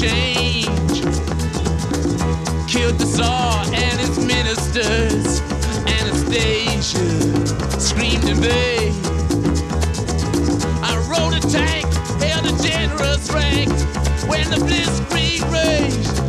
Change. Killed the Tsar and his ministers. Anastasia screamed in vain. I rode a tank, held a generous rank when the blitzkrieg raged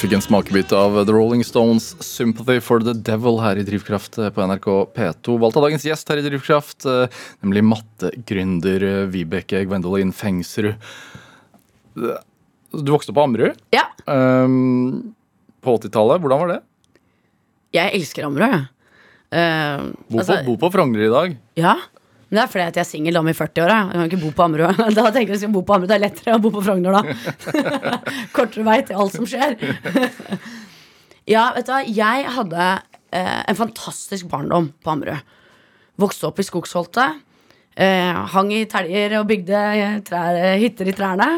fikk en smakebit av The Rolling Stones' 'Sympathy for the Devil' her i Drivkraft eh, på NRK P2. Valgt av dagens gjest her i Drivkraft, eh, nemlig mattegründer eh, Vibeke Gwendolyn Fengsrud. Du vokste opp på Ammerud Ja, Um, på 80-tallet. Hvordan var det? jeg elsker Ammerud. jeg. Uh, Bo på, altså, bo på Frogner i dag. ja, Men det er fordi at jeg er singel dame i 40-åra. Jeg kan ikke bo på Ammerud. [laughs] Da tenker jeg at jeg bo på Ammerud. Det er lettere å bo på Frogner da. [laughs] Kortere vei til alt som skjer. [laughs] ja, vet du hva. Jeg hadde eh, en fantastisk barndom på Ammerud. Vokste opp i Skogsholtet. Eh, hang i teljer og bygde eh, trær, hytter i trærne.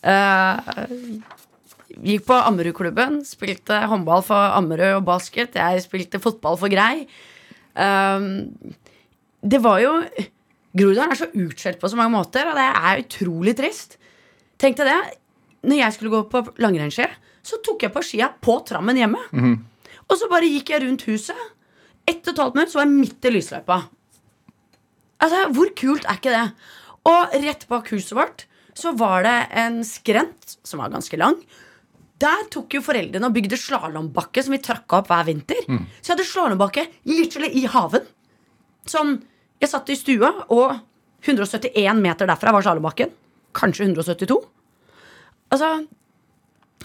Eh, gikk på Ammerudklubben. Spilte håndball for Ammerud og basket. Jeg spilte fotball for Grei. Um, det var jo Groruddalen er så utskjelt på så mange måter, og det er utrolig trist. Tenk deg det. Når jeg skulle gå på langrennsski, så tok jeg på skia på trammen hjemme. Og så bare gikk jeg rundt huset. Ett og et halvt minutt så var jeg midt i lysløypa. Altså, Hvor kult er ikke det? Og rett bak huset vårt så var det en skrent som var ganske lang. Der tok jo foreldrene og bygde slalåmbakke som vi trakka opp hver vinter. Så jeg hadde slalåmbakke literally i haven. Sånn, Jeg satt i stua, og 171 meter derfra var slalåmbakken. Kanskje 172. Altså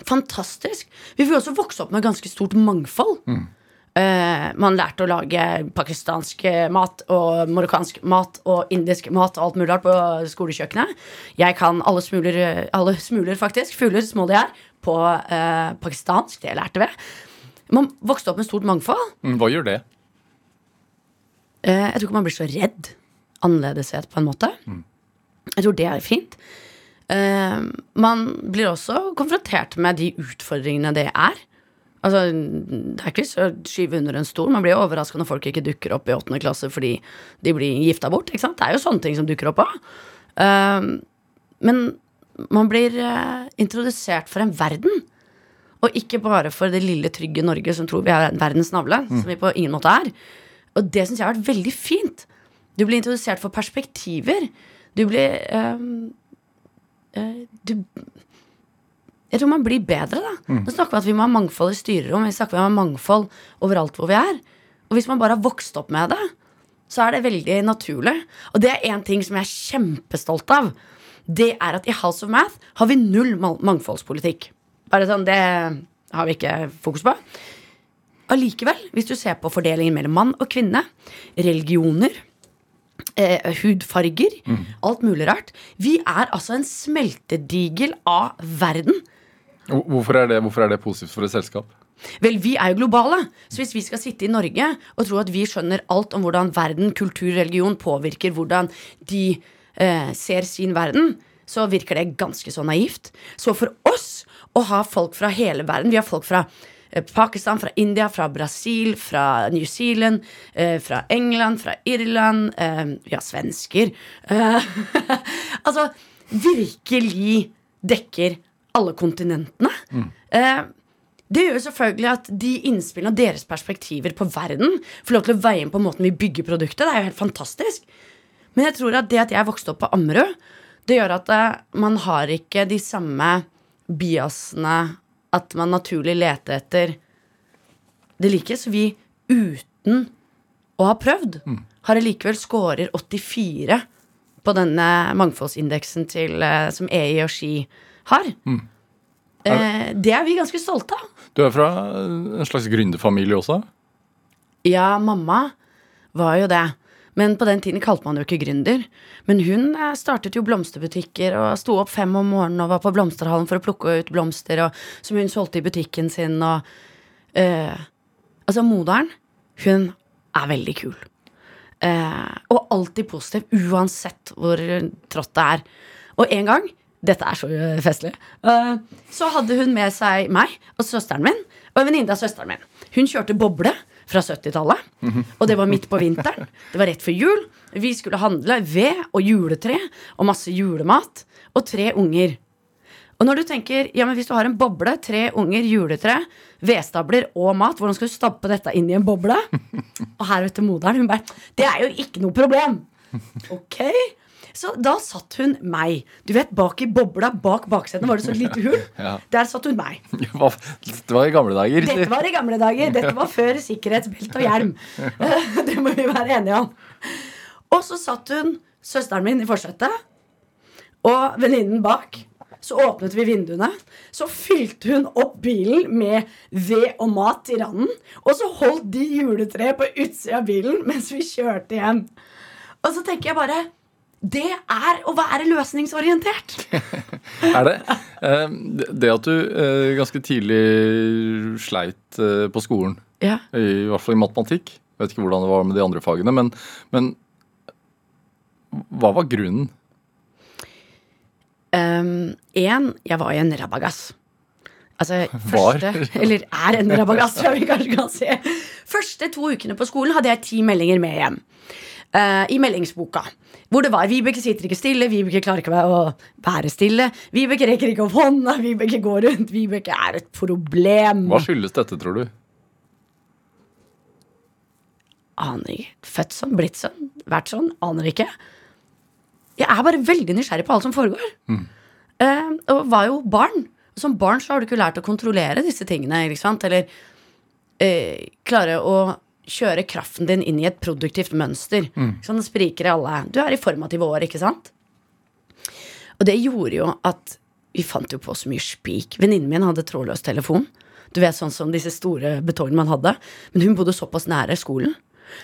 Fantastisk. Vi fikk også vokse opp med ganske stort mangfold. Eh, man lærte å lage pakistansk mat og marokkansk mat og indisk mat og alt mulig rart på skolekjøkkenet. Jeg kan alle smuler, alle smuler faktisk, fugler, små de er, på uh, pakistansk. Det lærte vi. Man vokste opp med stort mangfold. Mm, Hva gjør det? Eh, jeg tror ikke man blir så redd annerledeshet på en måte. Jeg tror det er fint. Eh, man blir også konfrontert med de utfordringene det er. Altså, Det er ikke så å skyve under en stol. Man blir jo overraska når folk ikke dukker opp i åttende klasse fordi de blir gifta bort. Det er jo sånne ting som dukker opp òg. men man blir eh, introdusert for en verden. Og ikke bare for det lille, trygge Norge som tror vi er verdens navle. Som vi på ingen måte er. Og det syns jeg har vært veldig fint. Du blir introdusert for perspektiver. Du blir øh, øh, du, Jeg tror man blir bedre, da. Nå snakker vi at vi må ha mangfold i styrerom. Vi snakker vi ha mangfold overalt hvor vi er. Og hvis man bare har vokst opp med det, så er det veldig naturlig. Og det er én ting som jeg er kjempestolt av. Det er at i House of Math har vi null mangfoldspolitikk. Bare sånn, Det har vi ikke fokus på. Allikevel, hvis du ser på fordelingen mellom mann og kvinne, religioner, eh, hudfarger, alt mulig rart Vi er altså en smeltedigel av verden. Hvorfor er det, hvorfor er det positivt for et selskap? Vel, vi er jo globale. Så hvis vi skal sitte i Norge og tro at vi skjønner alt om hvordan verden, kultur, religion påvirker hvordan de eh, ser sin verden, så virker det ganske så naivt. Så for oss å ha folk fra hele verden Vi har folk fra Pakistan, fra India, fra Brasil, fra New Zealand, eh, fra England, fra Irland eh, Vi svensker. Eh, [laughs] altså virkelig dekker alle kontinentene. Eh, det gjør selvfølgelig at de innspillene og deres perspektiver på verden får lov til å veie inn på måten vi bygger produktet. Det er jo helt fantastisk. Men jeg tror at det at jeg vokste opp på Ammerud, det gjør at eh, man har ikke de samme biasene At man naturlig leter etter det like. Så vi uten å ha prøvd, har allikevel scorer 84 på denne mangfoldsindeksen til, eh, som EI og Ski har. Eh, det er vi ganske stolte av. Du er fra en slags gründerfamilie også? Ja, mamma var jo det. Men på den tiden kalte man jo ikke gründer. Men hun eh, startet jo blomsterbutikker og sto opp fem om morgenen og var på blomsterhallen for å plukke ut blomster, og, som hun solgte i butikken sin. Og, eh, altså, moderen, hun er veldig kul. Eh, og alltid positiv, uansett hvor trått det er. Og en gang dette er så festlig. eh, så hadde hun med seg meg og søsteren min og en venninne av søsteren min. Hun kjørte boble fra 70-tallet, og det var midt på vinteren. Det var rett før jul. Vi skulle handle ved og juletre og masse julemat og tre unger. Og når du tenker, ja, men hvis du har en boble, tre unger, juletre, vedstabler og mat, hvordan skal du stappe dette inn i en boble? Og her vet du moderen, hun bare Det er jo ikke noe problem. Ok? Så da satt hun meg. Du vet, bak i bobla, bak baksetet var det så lite hull. [laughs] Ja. Der satt hun meg. [laughs] Dette var i gamle dager. Dette var i gamle dager. Dette var før sikkerhetsbelte og hjelm. [laughs] Det må vi være enige om. Og så satt hun, søsteren min, i forsetet, og venninnen bak. Så åpnet vi vinduene. Så fylte hun opp bilen med ved og mat i randen. Og så holdt de juletreet på utsida av bilen mens vi kjørte hjem. Og så tenker jeg bare Det er å være løsningsorientert. [laughs] Er det? Eh, det- Det at du eh, ganske tidlig sleit eh, på skolen, Ja. i hvert fall i matematikk Jeg vet ikke hvordan det var med de andre fagene, men, men hva var grunnen? Um, en, jeg var i en rabagass. Altså, [laughs] Var? første, eller er en rabagass, tror jeg vi kanskje kan si. Første to ukene på skolen hadde jeg ti meldinger med hjem. Eh, I meldingsboka. Hvor det var 'Vibeke sitter ikke stille', 'Vibeke klarer ikke å være stille', 'Vibeke rekker ikke opp hånda', [laughs] 'Vibeke går rundt', 'Vibeke er et problem'. Hva skyldes dette, tror du? Aner ikke. Født sånn, blitt sånn, vært sånn. Aner ikke. Jeg er bare veldig nysgjerrig på alt som foregår. Eh, og var jo barn. Som barn så har du ikke lært å kontrollere disse tingene. Eller eh, klare å kjøre kraften din inn i et produktivt mønster. Sånn spriker i alle. Du er i formative år, ikke sant? Og det gjorde jo at vi fant jo på så mye spik. Venninnen min hadde trådløs telefon. Du vet sånn som disse store betongene man hadde. Men hun bodde såpass nære skolen.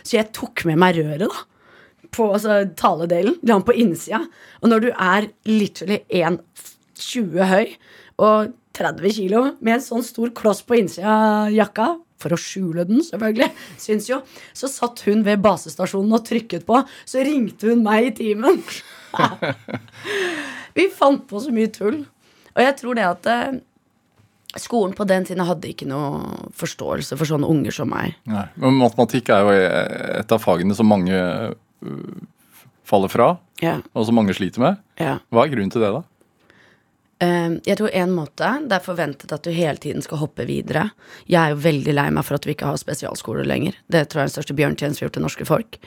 Så jeg tok med meg røret, da. På altså, taledelen. La den på innsida. Og når du er literally 1,20 høy og 30 kilo med en sånn stor kloss på innsida av jakka for å skjule den, selvfølgelig, syns jo. Så satt hun ved basestasjonen og trykket på. Så ringte hun meg i timen. [laughs] Vi fant på så mye tull. Og jeg tror det at eh, skolen på den tiden hadde ikke noe forståelse for sånne unger som meg. Nei. Men matematikk er jo et av fagene som mange øh, faller fra, Ja, og som mange sliter med. ja. Hva er grunnen til det, da? Eh, jeg tror en måte Det er forventet at du hele tiden skal hoppe videre. Jeg er jo veldig lei meg for at vi ikke har spesialskoler lenger. Det tror jeg er den største bjørntjeneste vi har gjort til norske folk.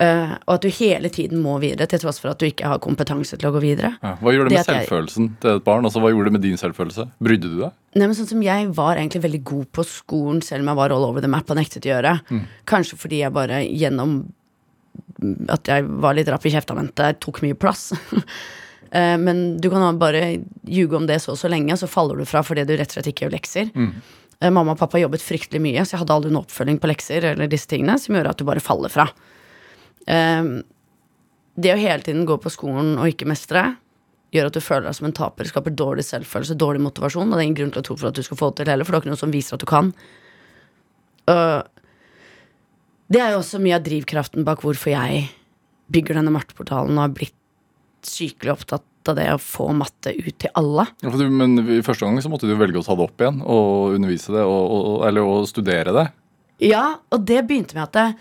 Eh, og at du hele tiden må videre, til tross for at du ikke har kompetanse til å gå videre. Ja. Hva gjorde det Det med jeg- selvfølelsen til et barn? Altså, Hva gjorde det med din selvfølelse? Brydde du deg? Nei, men sånn som Jeg var egentlig veldig god på skolen, selv om jeg var all over the map og nektet å gjøre. Kanskje fordi jeg bare gjennom at jeg var litt rapp i kjeftamentet, tok mye plass. [laughs] Eh, Men du kan bare ljuge om det så og så lenge, så faller du fra fordi du rett og slett ikke gjør lekser. Eh, Mamma og pappa jobbet fryktelig mye, så jeg hadde aldri noen oppfølging på lekser eller disse tingene, som gjør at du bare faller fra. Eh, Det å hele tiden gå på skolen og ikke mestre, gjør at du føler deg som en taper, skaper dårlig selvfølelse, dårlig motivasjon, og det er ingen grunn til å tro for at du skal få det til heller, for det er ikke noe som viser at du kan. Det er jo også mye av drivkraften bak hvorfor jeg bygger denne marteportalen og har blitt sykelig opptatt av det å få matte ut til alle. Ja, du, men i første gang så måtte du velge å ta det opp igjen og undervise det, og, og, eller å studere det. Ja, og det begynte med at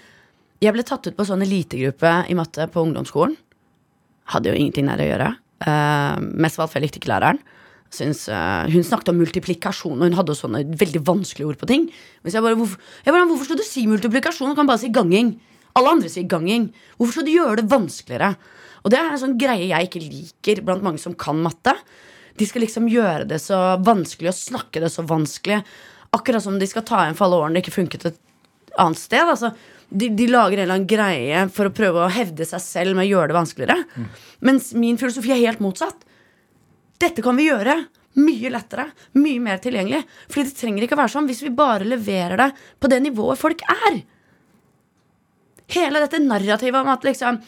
jeg ble tatt ut på sånn elitegruppe i matte på ungdomsskolen. Hadde jo ingenting der å gjøre. Uh, mest av alt for jeg likte ikke læreren. Synes, uh, hun snakket om multiplikasjon, og hun hadde sånne veldig vanskelige ord på ting. Men jeg bare, hvorfor, jeg bare, hvorfor skal du si multiplikasjon? Du kan bare si ganging. Alle andre sier ganging. Hvorfor skal du gjøre det vanskeligere? Og det er en sånn greie jeg ikke liker blant mange som kan matte. De skal liksom gjøre det så vanskelig og snakke det så vanskelig. Akkurat som de skal ta igjen for alle årene det ikke funket et annet sted. Altså, de, de lager en eller annen greie for å prøve å hevde seg selv med å gjøre det vanskeligere. Mens min filosofi er helt motsatt. Dette kan vi gjøre mye lettere, mye mer tilgjengelig. Fordi det trenger ikke å være sånn hvis vi bare leverer det på det nivået folk er. Hele dette narrativet om at liksom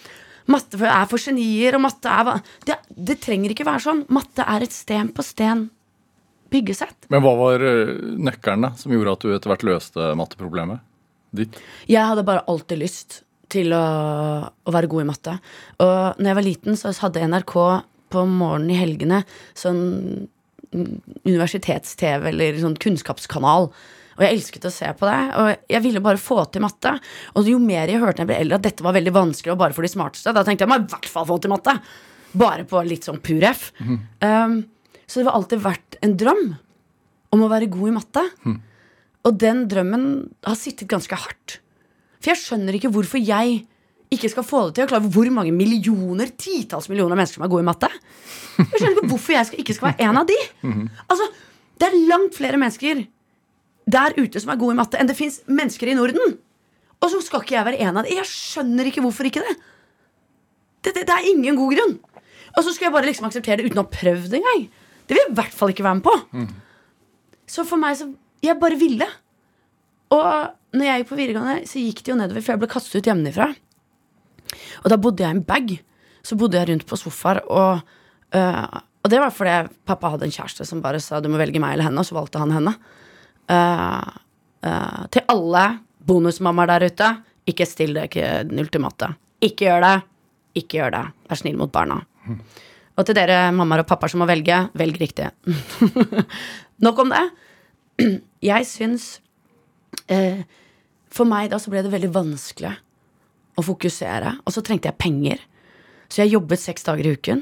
matte er for genier, og matte er det, det trenger ikke være sånn. Matte er et sten på sten byggesett. Men hva var øh, nøkkelen da, som gjorde at du etter hvert løste matteproblemet ditt? Jeg hadde bare alltid lyst til å, å være god i matte. Og når jeg var liten, så hadde NRK på morgenen i helgene sånn mm, universitets-TV eller sånn kunnskapskanal. Og jeg elsket å se på det. Og jeg ville bare få til matte. Og jo mer jeg hørte når jeg ble eldre at dette var veldig vanskelig og bare for de smarteste, da tenkte jeg må i hvert fall få til matte. Bare på litt sånn pur F. Um, så det har alltid vært en drøm om å være god i matte. Og den drømmen har sittet ganske hardt. For jeg skjønner ikke hvorfor jeg ikke skal få det til. Jeg er hvor mange millioner, titalls millioner mennesker som er gode i matte. Jeg skjønner ikke hvorfor jeg ikke skal være en av de. Altså, Det er langt flere mennesker der ute som er gode i matte, enn det fins mennesker i Norden. Og så skal ikke jeg være en av dem. Jeg skjønner ikke hvorfor ikke det. Det, det, det er ingen god grunn. Og så skal jeg bare liksom akseptere det uten å ha prøvd engang. Det vil jeg i hvert fall ikke være med på. Så for meg så Jeg bare ville. Og når jeg gikk på videregående, så gikk det jo nedover, for jeg ble kastet ut hjemmefra. Og da bodde jeg i en bag. Så bodde jeg rundt på sofaer, og, øh, og det var fordi pappa hadde en kjæreste som bare sa du må velge meg eller henne, og så valgte han henne. Eh, til alle bonusmammaer der ute, ikke still det ikke ultimate. Ikke gjør det. Ikke gjør det. Vær snill mot barna. Og til dere mammaer og pappaer som må velge, velg riktig. [laughs] Nok om det. [clears throat] Jeg syns eh, For meg da så ble det veldig vanskelig å fokusere. Og så trengte jeg penger. Så jeg jobbet seks dager i uken.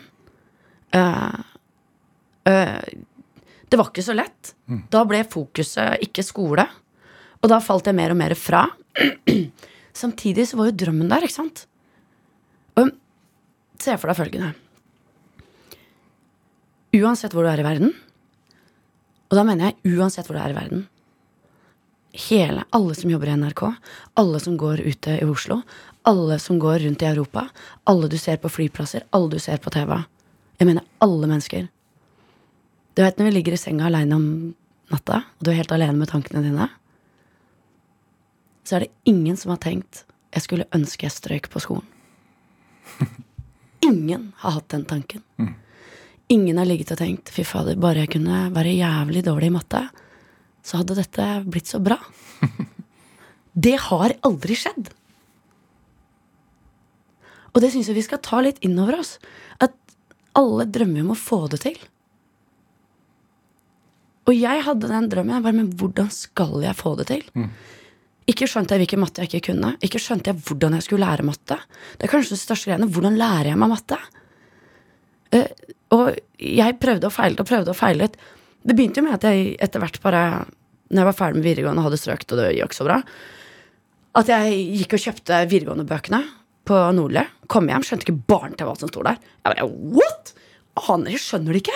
Eh, eh, det var ikke så lett. Da ble fokuset ikke skole. Og da falt jeg mer og mer fra. [clears throat] Samtidig så var jo drømmen der, ikke sant? Og se for deg følgende. Uansett hvor du er i verden, og da mener jeg uansett hvor du er i verden Hele, Alle som jobber i NRK, alle som går ute i Oslo, alle som går rundt i Europa, alle du ser på flyplasser, alle du ser på TV. Jeg mener alle mennesker. Du vet når vi ligger i senga aleine om natta, og du er helt alene med tankene dine, så er det ingen som har tenkt jeg skulle ønske jeg strøyk på skolen. [laughs] Ingen har hatt den tanken. Ingen har ligget og tenkt fy fader, bare jeg kunne være jævlig dårlig i matte, så hadde dette blitt så bra. [laughs] Det har aldri skjedd. Og det syns jeg vi skal ta litt inn over oss. At alle drømmer om å få det til. Og jeg hadde den drømmen. Jeg bare, men hvordan skal jeg få det til? Ikke skjønte jeg hvilken matte jeg ikke kunne. Ikke skjønte jeg hvordan jeg skulle lære matte. Det er kanskje det største greiene. Hvordan lærer jeg meg matte? Uh, og jeg prøvde og feilet og prøvde og feilet. Det begynte jo med at jeg etter hvert bare Når jeg var ferdig med videregående og hadde strøkt, og det gikk så bra, at jeg gikk og kjøpte videregående-bøkene på Nordli. Kom hjem, skjønte ikke barn til hva som sto der. Jeg bare, what? Aner ikke, skjønner det ikke.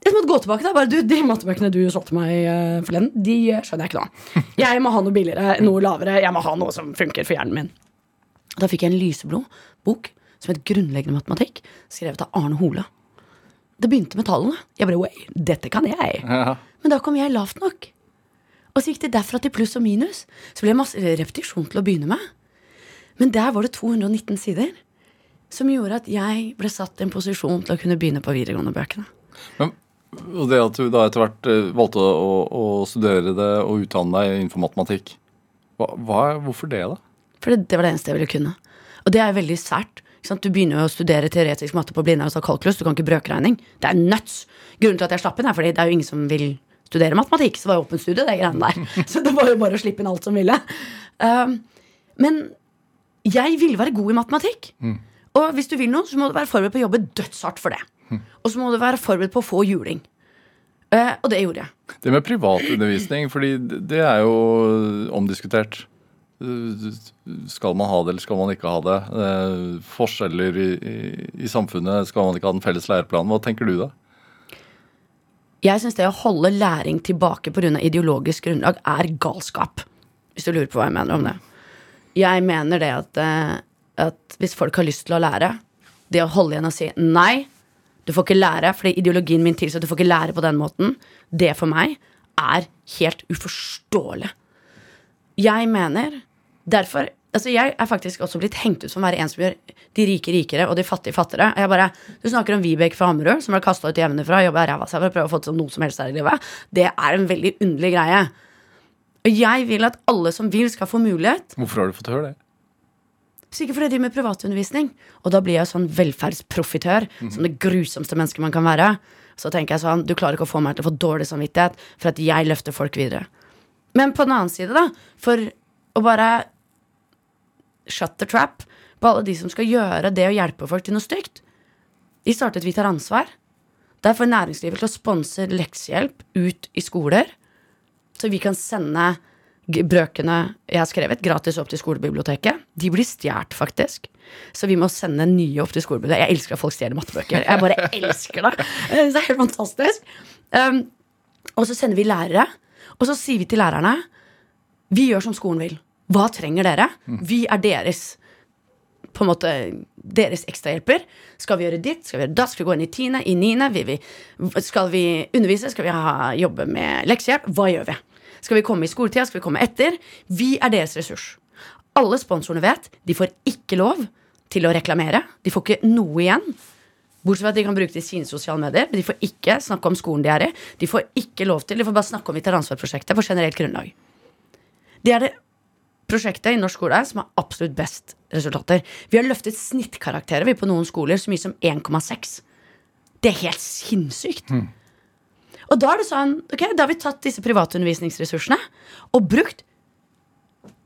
Jeg måtte gå tilbake da, bare, du, De mattebøkene du solgte meg uh, forleden, de eh, skjønner jeg ikke nå. Jeg må ha noe billigere, noe lavere. Jeg må ha noe som funker for hjernen min. Da fikk jeg en lyseblå bok som het Grunnleggende matematikk, skrevet av Arne Hole. Det begynte med tallene. Jeg bare, way, dette kan jeg. Ja. Men da kom jeg lavt nok. Og så gikk det derfra til pluss og minus. Så ble det masse repetisjon til å begynne med. Men der var det 219 sider. Som gjorde at jeg ble satt i en posisjon til å kunne begynne på videregående-bøkene. Men, og det at du da etter hvert eh, valgte å, å studere det og utdanne deg innenfor matematikk, hva, hva, hvorfor det, da? For det, det var det eneste jeg ville kunne. Og det er veldig sært. Du begynner jo å studere teoretisk matte på Blindern og så kalkulus. Du kan ikke brøkregning. Det er nuts. Grunnen til at jeg slapp inn, er fordi det er jo ingen som vil studere matematikk. Så det var jo åpent studie, det greiene der. [laughs] Så det var jo bare å slippe inn alt som ville. Um, men jeg ville være god i matematikk. Og hvis du vil noe, så må du være forberedt på å jobbe dødshardt for det. Og så må du være forberedt på å få juling. Eh, og det gjorde jeg. Det med privatundervisning, fordi det er jo omdiskutert. Skal man ha det, eller skal man ikke ha det? Eh, Forskjeller i, i, i samfunnet. Skal man ikke ha den felles læreplanen? Hva tenker du da? Jeg syns det å holde læring tilbake pga. ideologisk grunnlag er galskap. Hvis du lurer på hva jeg mener om det. Jeg mener det at, eh, at hvis folk har lyst til å lære, det å holde igjen og si nei, du får ikke lære fordi ideologien min tilsier at du får ikke lære på den måten, det for meg er helt uforståelig. Jeg mener derfor Altså Jeg er faktisk også blitt hengt ut som å være en som gjør de rike rikere og de fattige fattigere. Jeg bare, Du snakker om Vibeke fra Hammerud, som ble kasta ut hjemmefra og jobba ræva seg for å prøve å få til noe som helst her i livet. Det er en veldig underlig greie. Og jeg vil at alle som vil, skal få mulighet. Hvorfor har du fått høre det? Sikkert fordi jeg driver med privatundervisning. Og da blir jeg sånn velferdsprofitør, som det grusomste mennesket man kan være. Så tenker jeg sånn, du klarer ikke å få meg til å få dårlig samvittighet for at jeg løfter folk videre. Men på den annen side, da, for å bare shut the trap på alle de som skal gjøre det å hjelpe folk til noe stygt. De startet Vi tar ansvar. Der får næringslivet til å sponse leksehjelp ut i skoler, så vi kan sende brøkene jeg har skrevet, gratis opp til skolebiblioteket. De blir stjålet, faktisk. Så vi må sende nye opp til skolebiblioteket. Jeg elsker at folk stjeler mattebøker. Jeg bare elsker det. [laughs] Det er helt fantastisk. Um, og så sender vi lærere, og så sier vi til lærerne vi gjør som skolen vil. Hva trenger dere? Vi er deres på en måte deres ekstrahjelper. Skal vi gjøre ditt? Skal vi gjøre datt? Skal vi gå inn i tiende? I niende? Skal vi undervise? Skal vi ha, jobbe med leksehjelp? Hva gjør vi? Skal vi komme i skoletida? Skal vi komme etter? Vi er deres ressurs. Alle sponsorene vet de får ikke lov til å reklamere. De får ikke noe igjen. Bortsett fra at de kan bruke det i sine sosiale medier. Men de får ikke snakke om skolen de er i. De får ikke lov til, de får bare snakke om Veteransvarprosjektet på generelt grunnlag. Det er det prosjektet i norsk skole som har absolutt best resultater. Vi har løftet snittkarakterer vi på noen skoler så mye som 1,6. Det er helt sinnssykt. Og da er det sånn, ok, da har vi tatt disse privatundervisningsressursene og brukt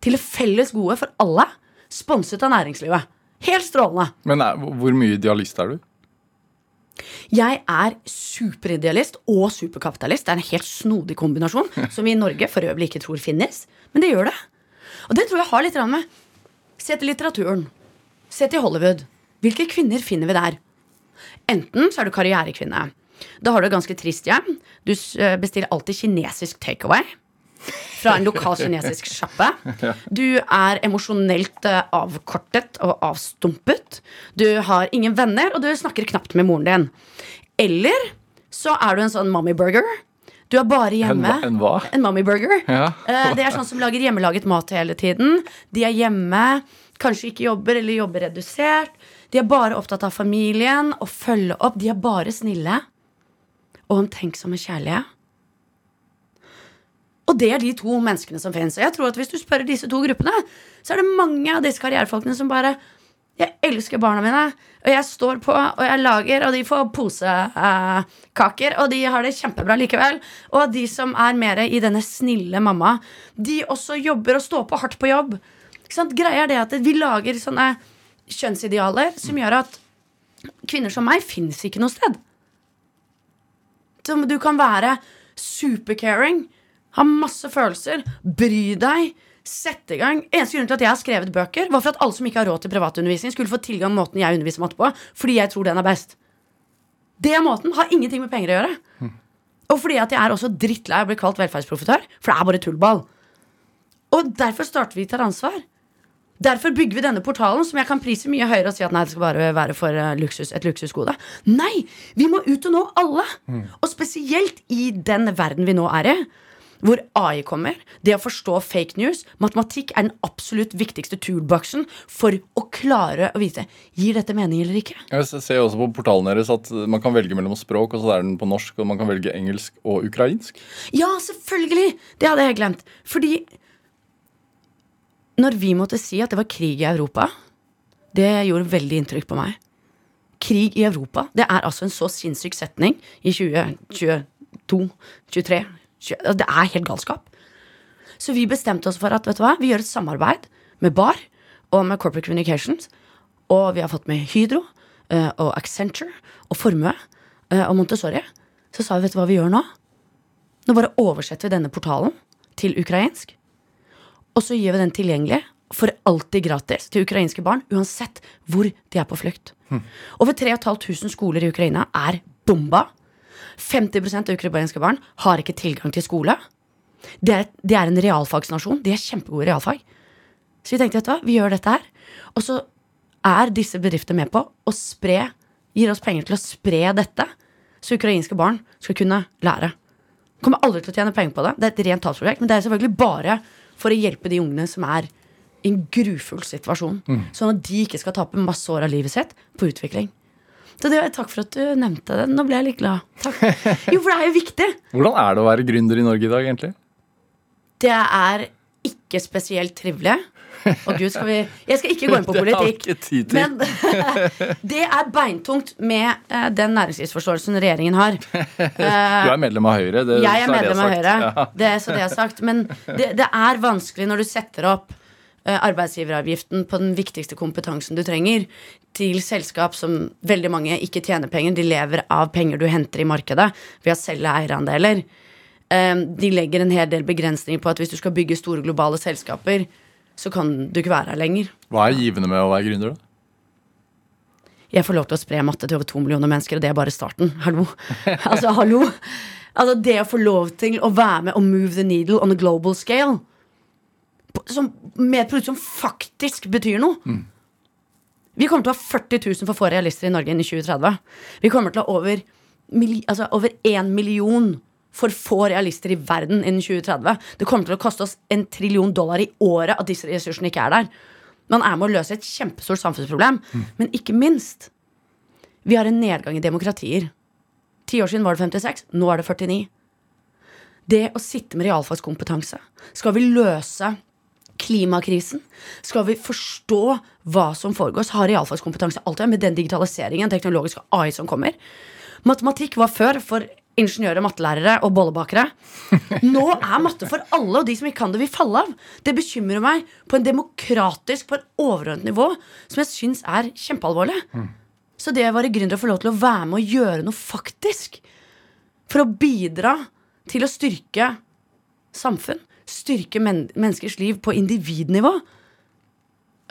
til felles gode for alle, sponset av næringslivet. Helt strålende. Men er, hvor mye idealist er du? Jeg er superidealist og superkapitalist. Det er en helt snodig kombinasjon [laughs] som vi i Norge for øvrig ikke tror finnes. Men det gjør det. Og det tror jeg har litt med Se til litteraturen. Se til Hollywood. Hvilke kvinner finner vi der? Enten så er du karrierekvinne. Da har du et ganske trist hjem. Du eh, bestiller alltid kinesisk takeaway fra en lokal kinesisk sjappe. [laughs] Du er emosjonelt eh, avkortet og avstumpet. Du har ingen venner, og du snakker knapt med moren din. Eller så er du en sånn mommy burger. Du er bare hjemme. En, en hva? En mommy burger. Ja. [laughs] Eh, Det er sånn som lager hjemmelaget mat hele tiden. De er hjemme, kanskje ikke jobber eller jobber redusert. De er bare opptatt av familien og følge opp. De er bare snille og omtenksomme kjærlige. Og det er de to menneskene som finnes. Og jeg tror at hvis du spør disse to gruppene, så er det mange av disse karrierefolkene som bare Jeg elsker barna mine, og jeg står på, og jeg lager, og de får posekaker, og de har det kjempebra likevel. Og de som er mer i denne snille mamma, de også jobber og står på hardt på jobb. Ikke sant? Greia er det at vi lager sånne kjønnsidealer som gjør at kvinner som meg fins ikke noe sted. Du kan være supercaring, ha masse følelser, bry deg, sette i gang. Eneste grunn til at jeg har skrevet bøker, var for at alle som ikke har råd til privatundervisning, skulle få tilgang til måten jeg underviser matte på, fordi jeg tror den er best. Det måten har ingenting med penger å gjøre. Og fordi at jeg er også drittlei av å bli kalt velferdsprofitør, for det er bare tullball. Og derfor starter vi Tar ansvar. Derfor bygger vi denne portalen, som jeg kan prise mye høyere og si at nei, det skal bare være for eh, luksus, et luksusgode. Nei! Vi må ut og nå alle. Og spesielt i den verden vi nå er i. Hvor AI kommer, det å forstå fake news Matematikk er den absolutt viktigste toolboxen for å klare å vise Gir dette mening eller ikke. Jeg ser også på portalen deres at man kan velge mellom språk, og så er den på norsk, og man kan velge engelsk og ukrainsk. Ja, selvfølgelig! Det hadde jeg glemt. Fordi når vi måtte si at det var krig i Europa, det gjorde veldig inntrykk på meg. Krig i Europa. Det er altså en så sinnssyk setning i 2022, 23 20, altså, Det er helt galskap. Så vi bestemte oss for at vet du hva, vi gjør et samarbeid med BAR og med Corporate Communications. Og vi har fått med Hydro eh, og Accenture og Formue eh, og Montessori. Så sa vi vet du hva vi gjør nå? Nå bare oversetter vi denne portalen til ukrainsk. Og så gjør vi den tilgjengelig for alltid gratis til ukrainske barn, uansett hvor de er på flukt. Over 3500 skoler i Ukraina er bomba. 50 av ukrainske barn har ikke tilgang til skole. De er, de er en realfagsnasjon. De er kjempegode i realfag. Så vi tenkte, vet du hva, vi gjør dette her. Og så er disse bedriftene med på å spre Gir oss penger til å spre dette, så ukrainske barn skal kunne lære. Kommer aldri til å tjene penger på det. Det er et rent tapsprosjekt, men det er selvfølgelig bare for å hjelpe de ungene som er i en grufull situasjon. Sånn at de ikke skal tape masse år av livet sitt på utvikling. Så det var Takk for at du nevnte det. Nå ble jeg litt glad. Takk. [laughs] Jo, for det er jo viktig. Hvordan er det å være gründer i Norge i dag, egentlig? Det er ikke spesielt trivelig. Og gud, skal vi Jeg skal ikke gå inn på [laughs] Det politikk. til. Men [laughs] det er beintungt med eh, den næringslivsforståelsen regjeringen har. [laughs] Du er medlem av Høyre. Det, Jeg er medlem av. Høyre, Ja. det så det er sagt. Men det, det er vanskelig når du setter opp eh, arbeidsgiveravgiften på den viktigste kompetansen du trenger, til selskap som veldig mange ikke tjener penger. De lever av penger du henter i markedet ved å selge eierandeler. Eh, De legger en hel del begrensninger på at hvis du skal bygge store globale selskaper, så kan du ikke være her lenger. Hva er givende med å være gründer, da? Jeg får lov til å spre matte til over to millioner mennesker, og det er bare starten. Hallo. [laughs] Altså, hallo. Altså, det å få lov til å være med og move the needle on a global scale som, med et produkt som faktisk betyr noe. Vi kommer til å ha 40 000 for få realister i Norge innen 2030. Vi kommer til å ha over, altså, over 1 million for få realister i verden innen 2030. Det kommer til å koste oss en trillion dollar i året at disse ressursene ikke er der. Man er med å løse et kjempestort samfunnsproblem. Men ikke minst, vi har en nedgang i demokratier. Ti år siden var det 56, nå er det 49. Det å sitte med realfagskompetanse. Skal vi løse klimakrisen? Skal vi forstå hva som foregår? Så har realfagskompetanse alltid med den digitaliseringen, teknologiske AI som kommer. Matematikk var før for ingeniører, mattelærere og bollebakere. Nå er matte for alle, og de som ikke kan det, vil falle av. Det bekymrer meg på en demokratisk, på et overordnet nivå, som jeg syns er kjempealvorlig. Så det å være gründer og få lov til å være med og gjøre noe faktisk, for å bidra til å styrke samfunn, styrke men menneskers liv på individnivå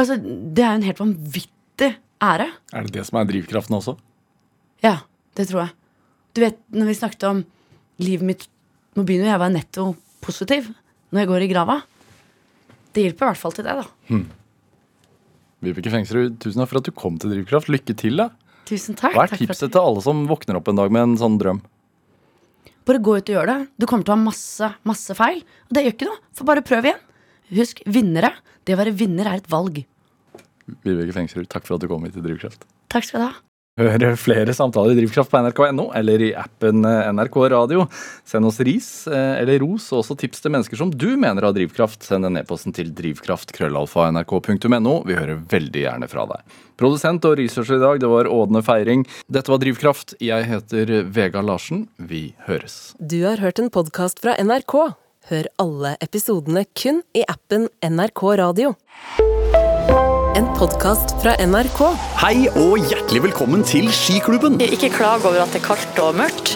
Altså, Det er jo en helt vanvittig ære. Er det det som er drivkraften også? Ja, det tror jeg. Du vet, når vi snakket om livet mitt Nå begynner jeg å være netto positiv når jeg går i grava. Det hjelper i hvert fall til det, da. Vibeke Fengsrud, tusen takk for at du kom til Drivkraft. Lykke til, da. Tusen takk. Hva er Takk tipset til alle som våkner opp en dag med en sånn drøm? Bare gå ut og gjør det. Du kommer til å ha masse, masse feil. Og det gjør ikke noe, for bare prøv igjen. Husk, vinnere. Det å være vinner er et valg. Vibeke Fengsrud, takk for at du kom hit til Drivkraft. Takk skal du ha. Hør flere samtaler i Drivkraft på nrk.no eller i appen eh, NRK Radio. Send oss ris eh, eller ros, og også tips til mennesker som du mener har drivkraft. Send en e-posten til drivkraft.krøllalfa.nrk.no. Vi hører veldig gjerne fra deg. Produsent og researcher i dag, det var Ådne Feiring. Dette var Drivkraft. Jeg heter Vegard Larsen. Vi høres. Du har hørt en podkast fra NRK. Hør alle episodene kun i appen NRK Radio. En podkast fra NRK. Hei og hjertelig velkommen til Skiklubben. Ikke klag over at det er kaldt og mørkt,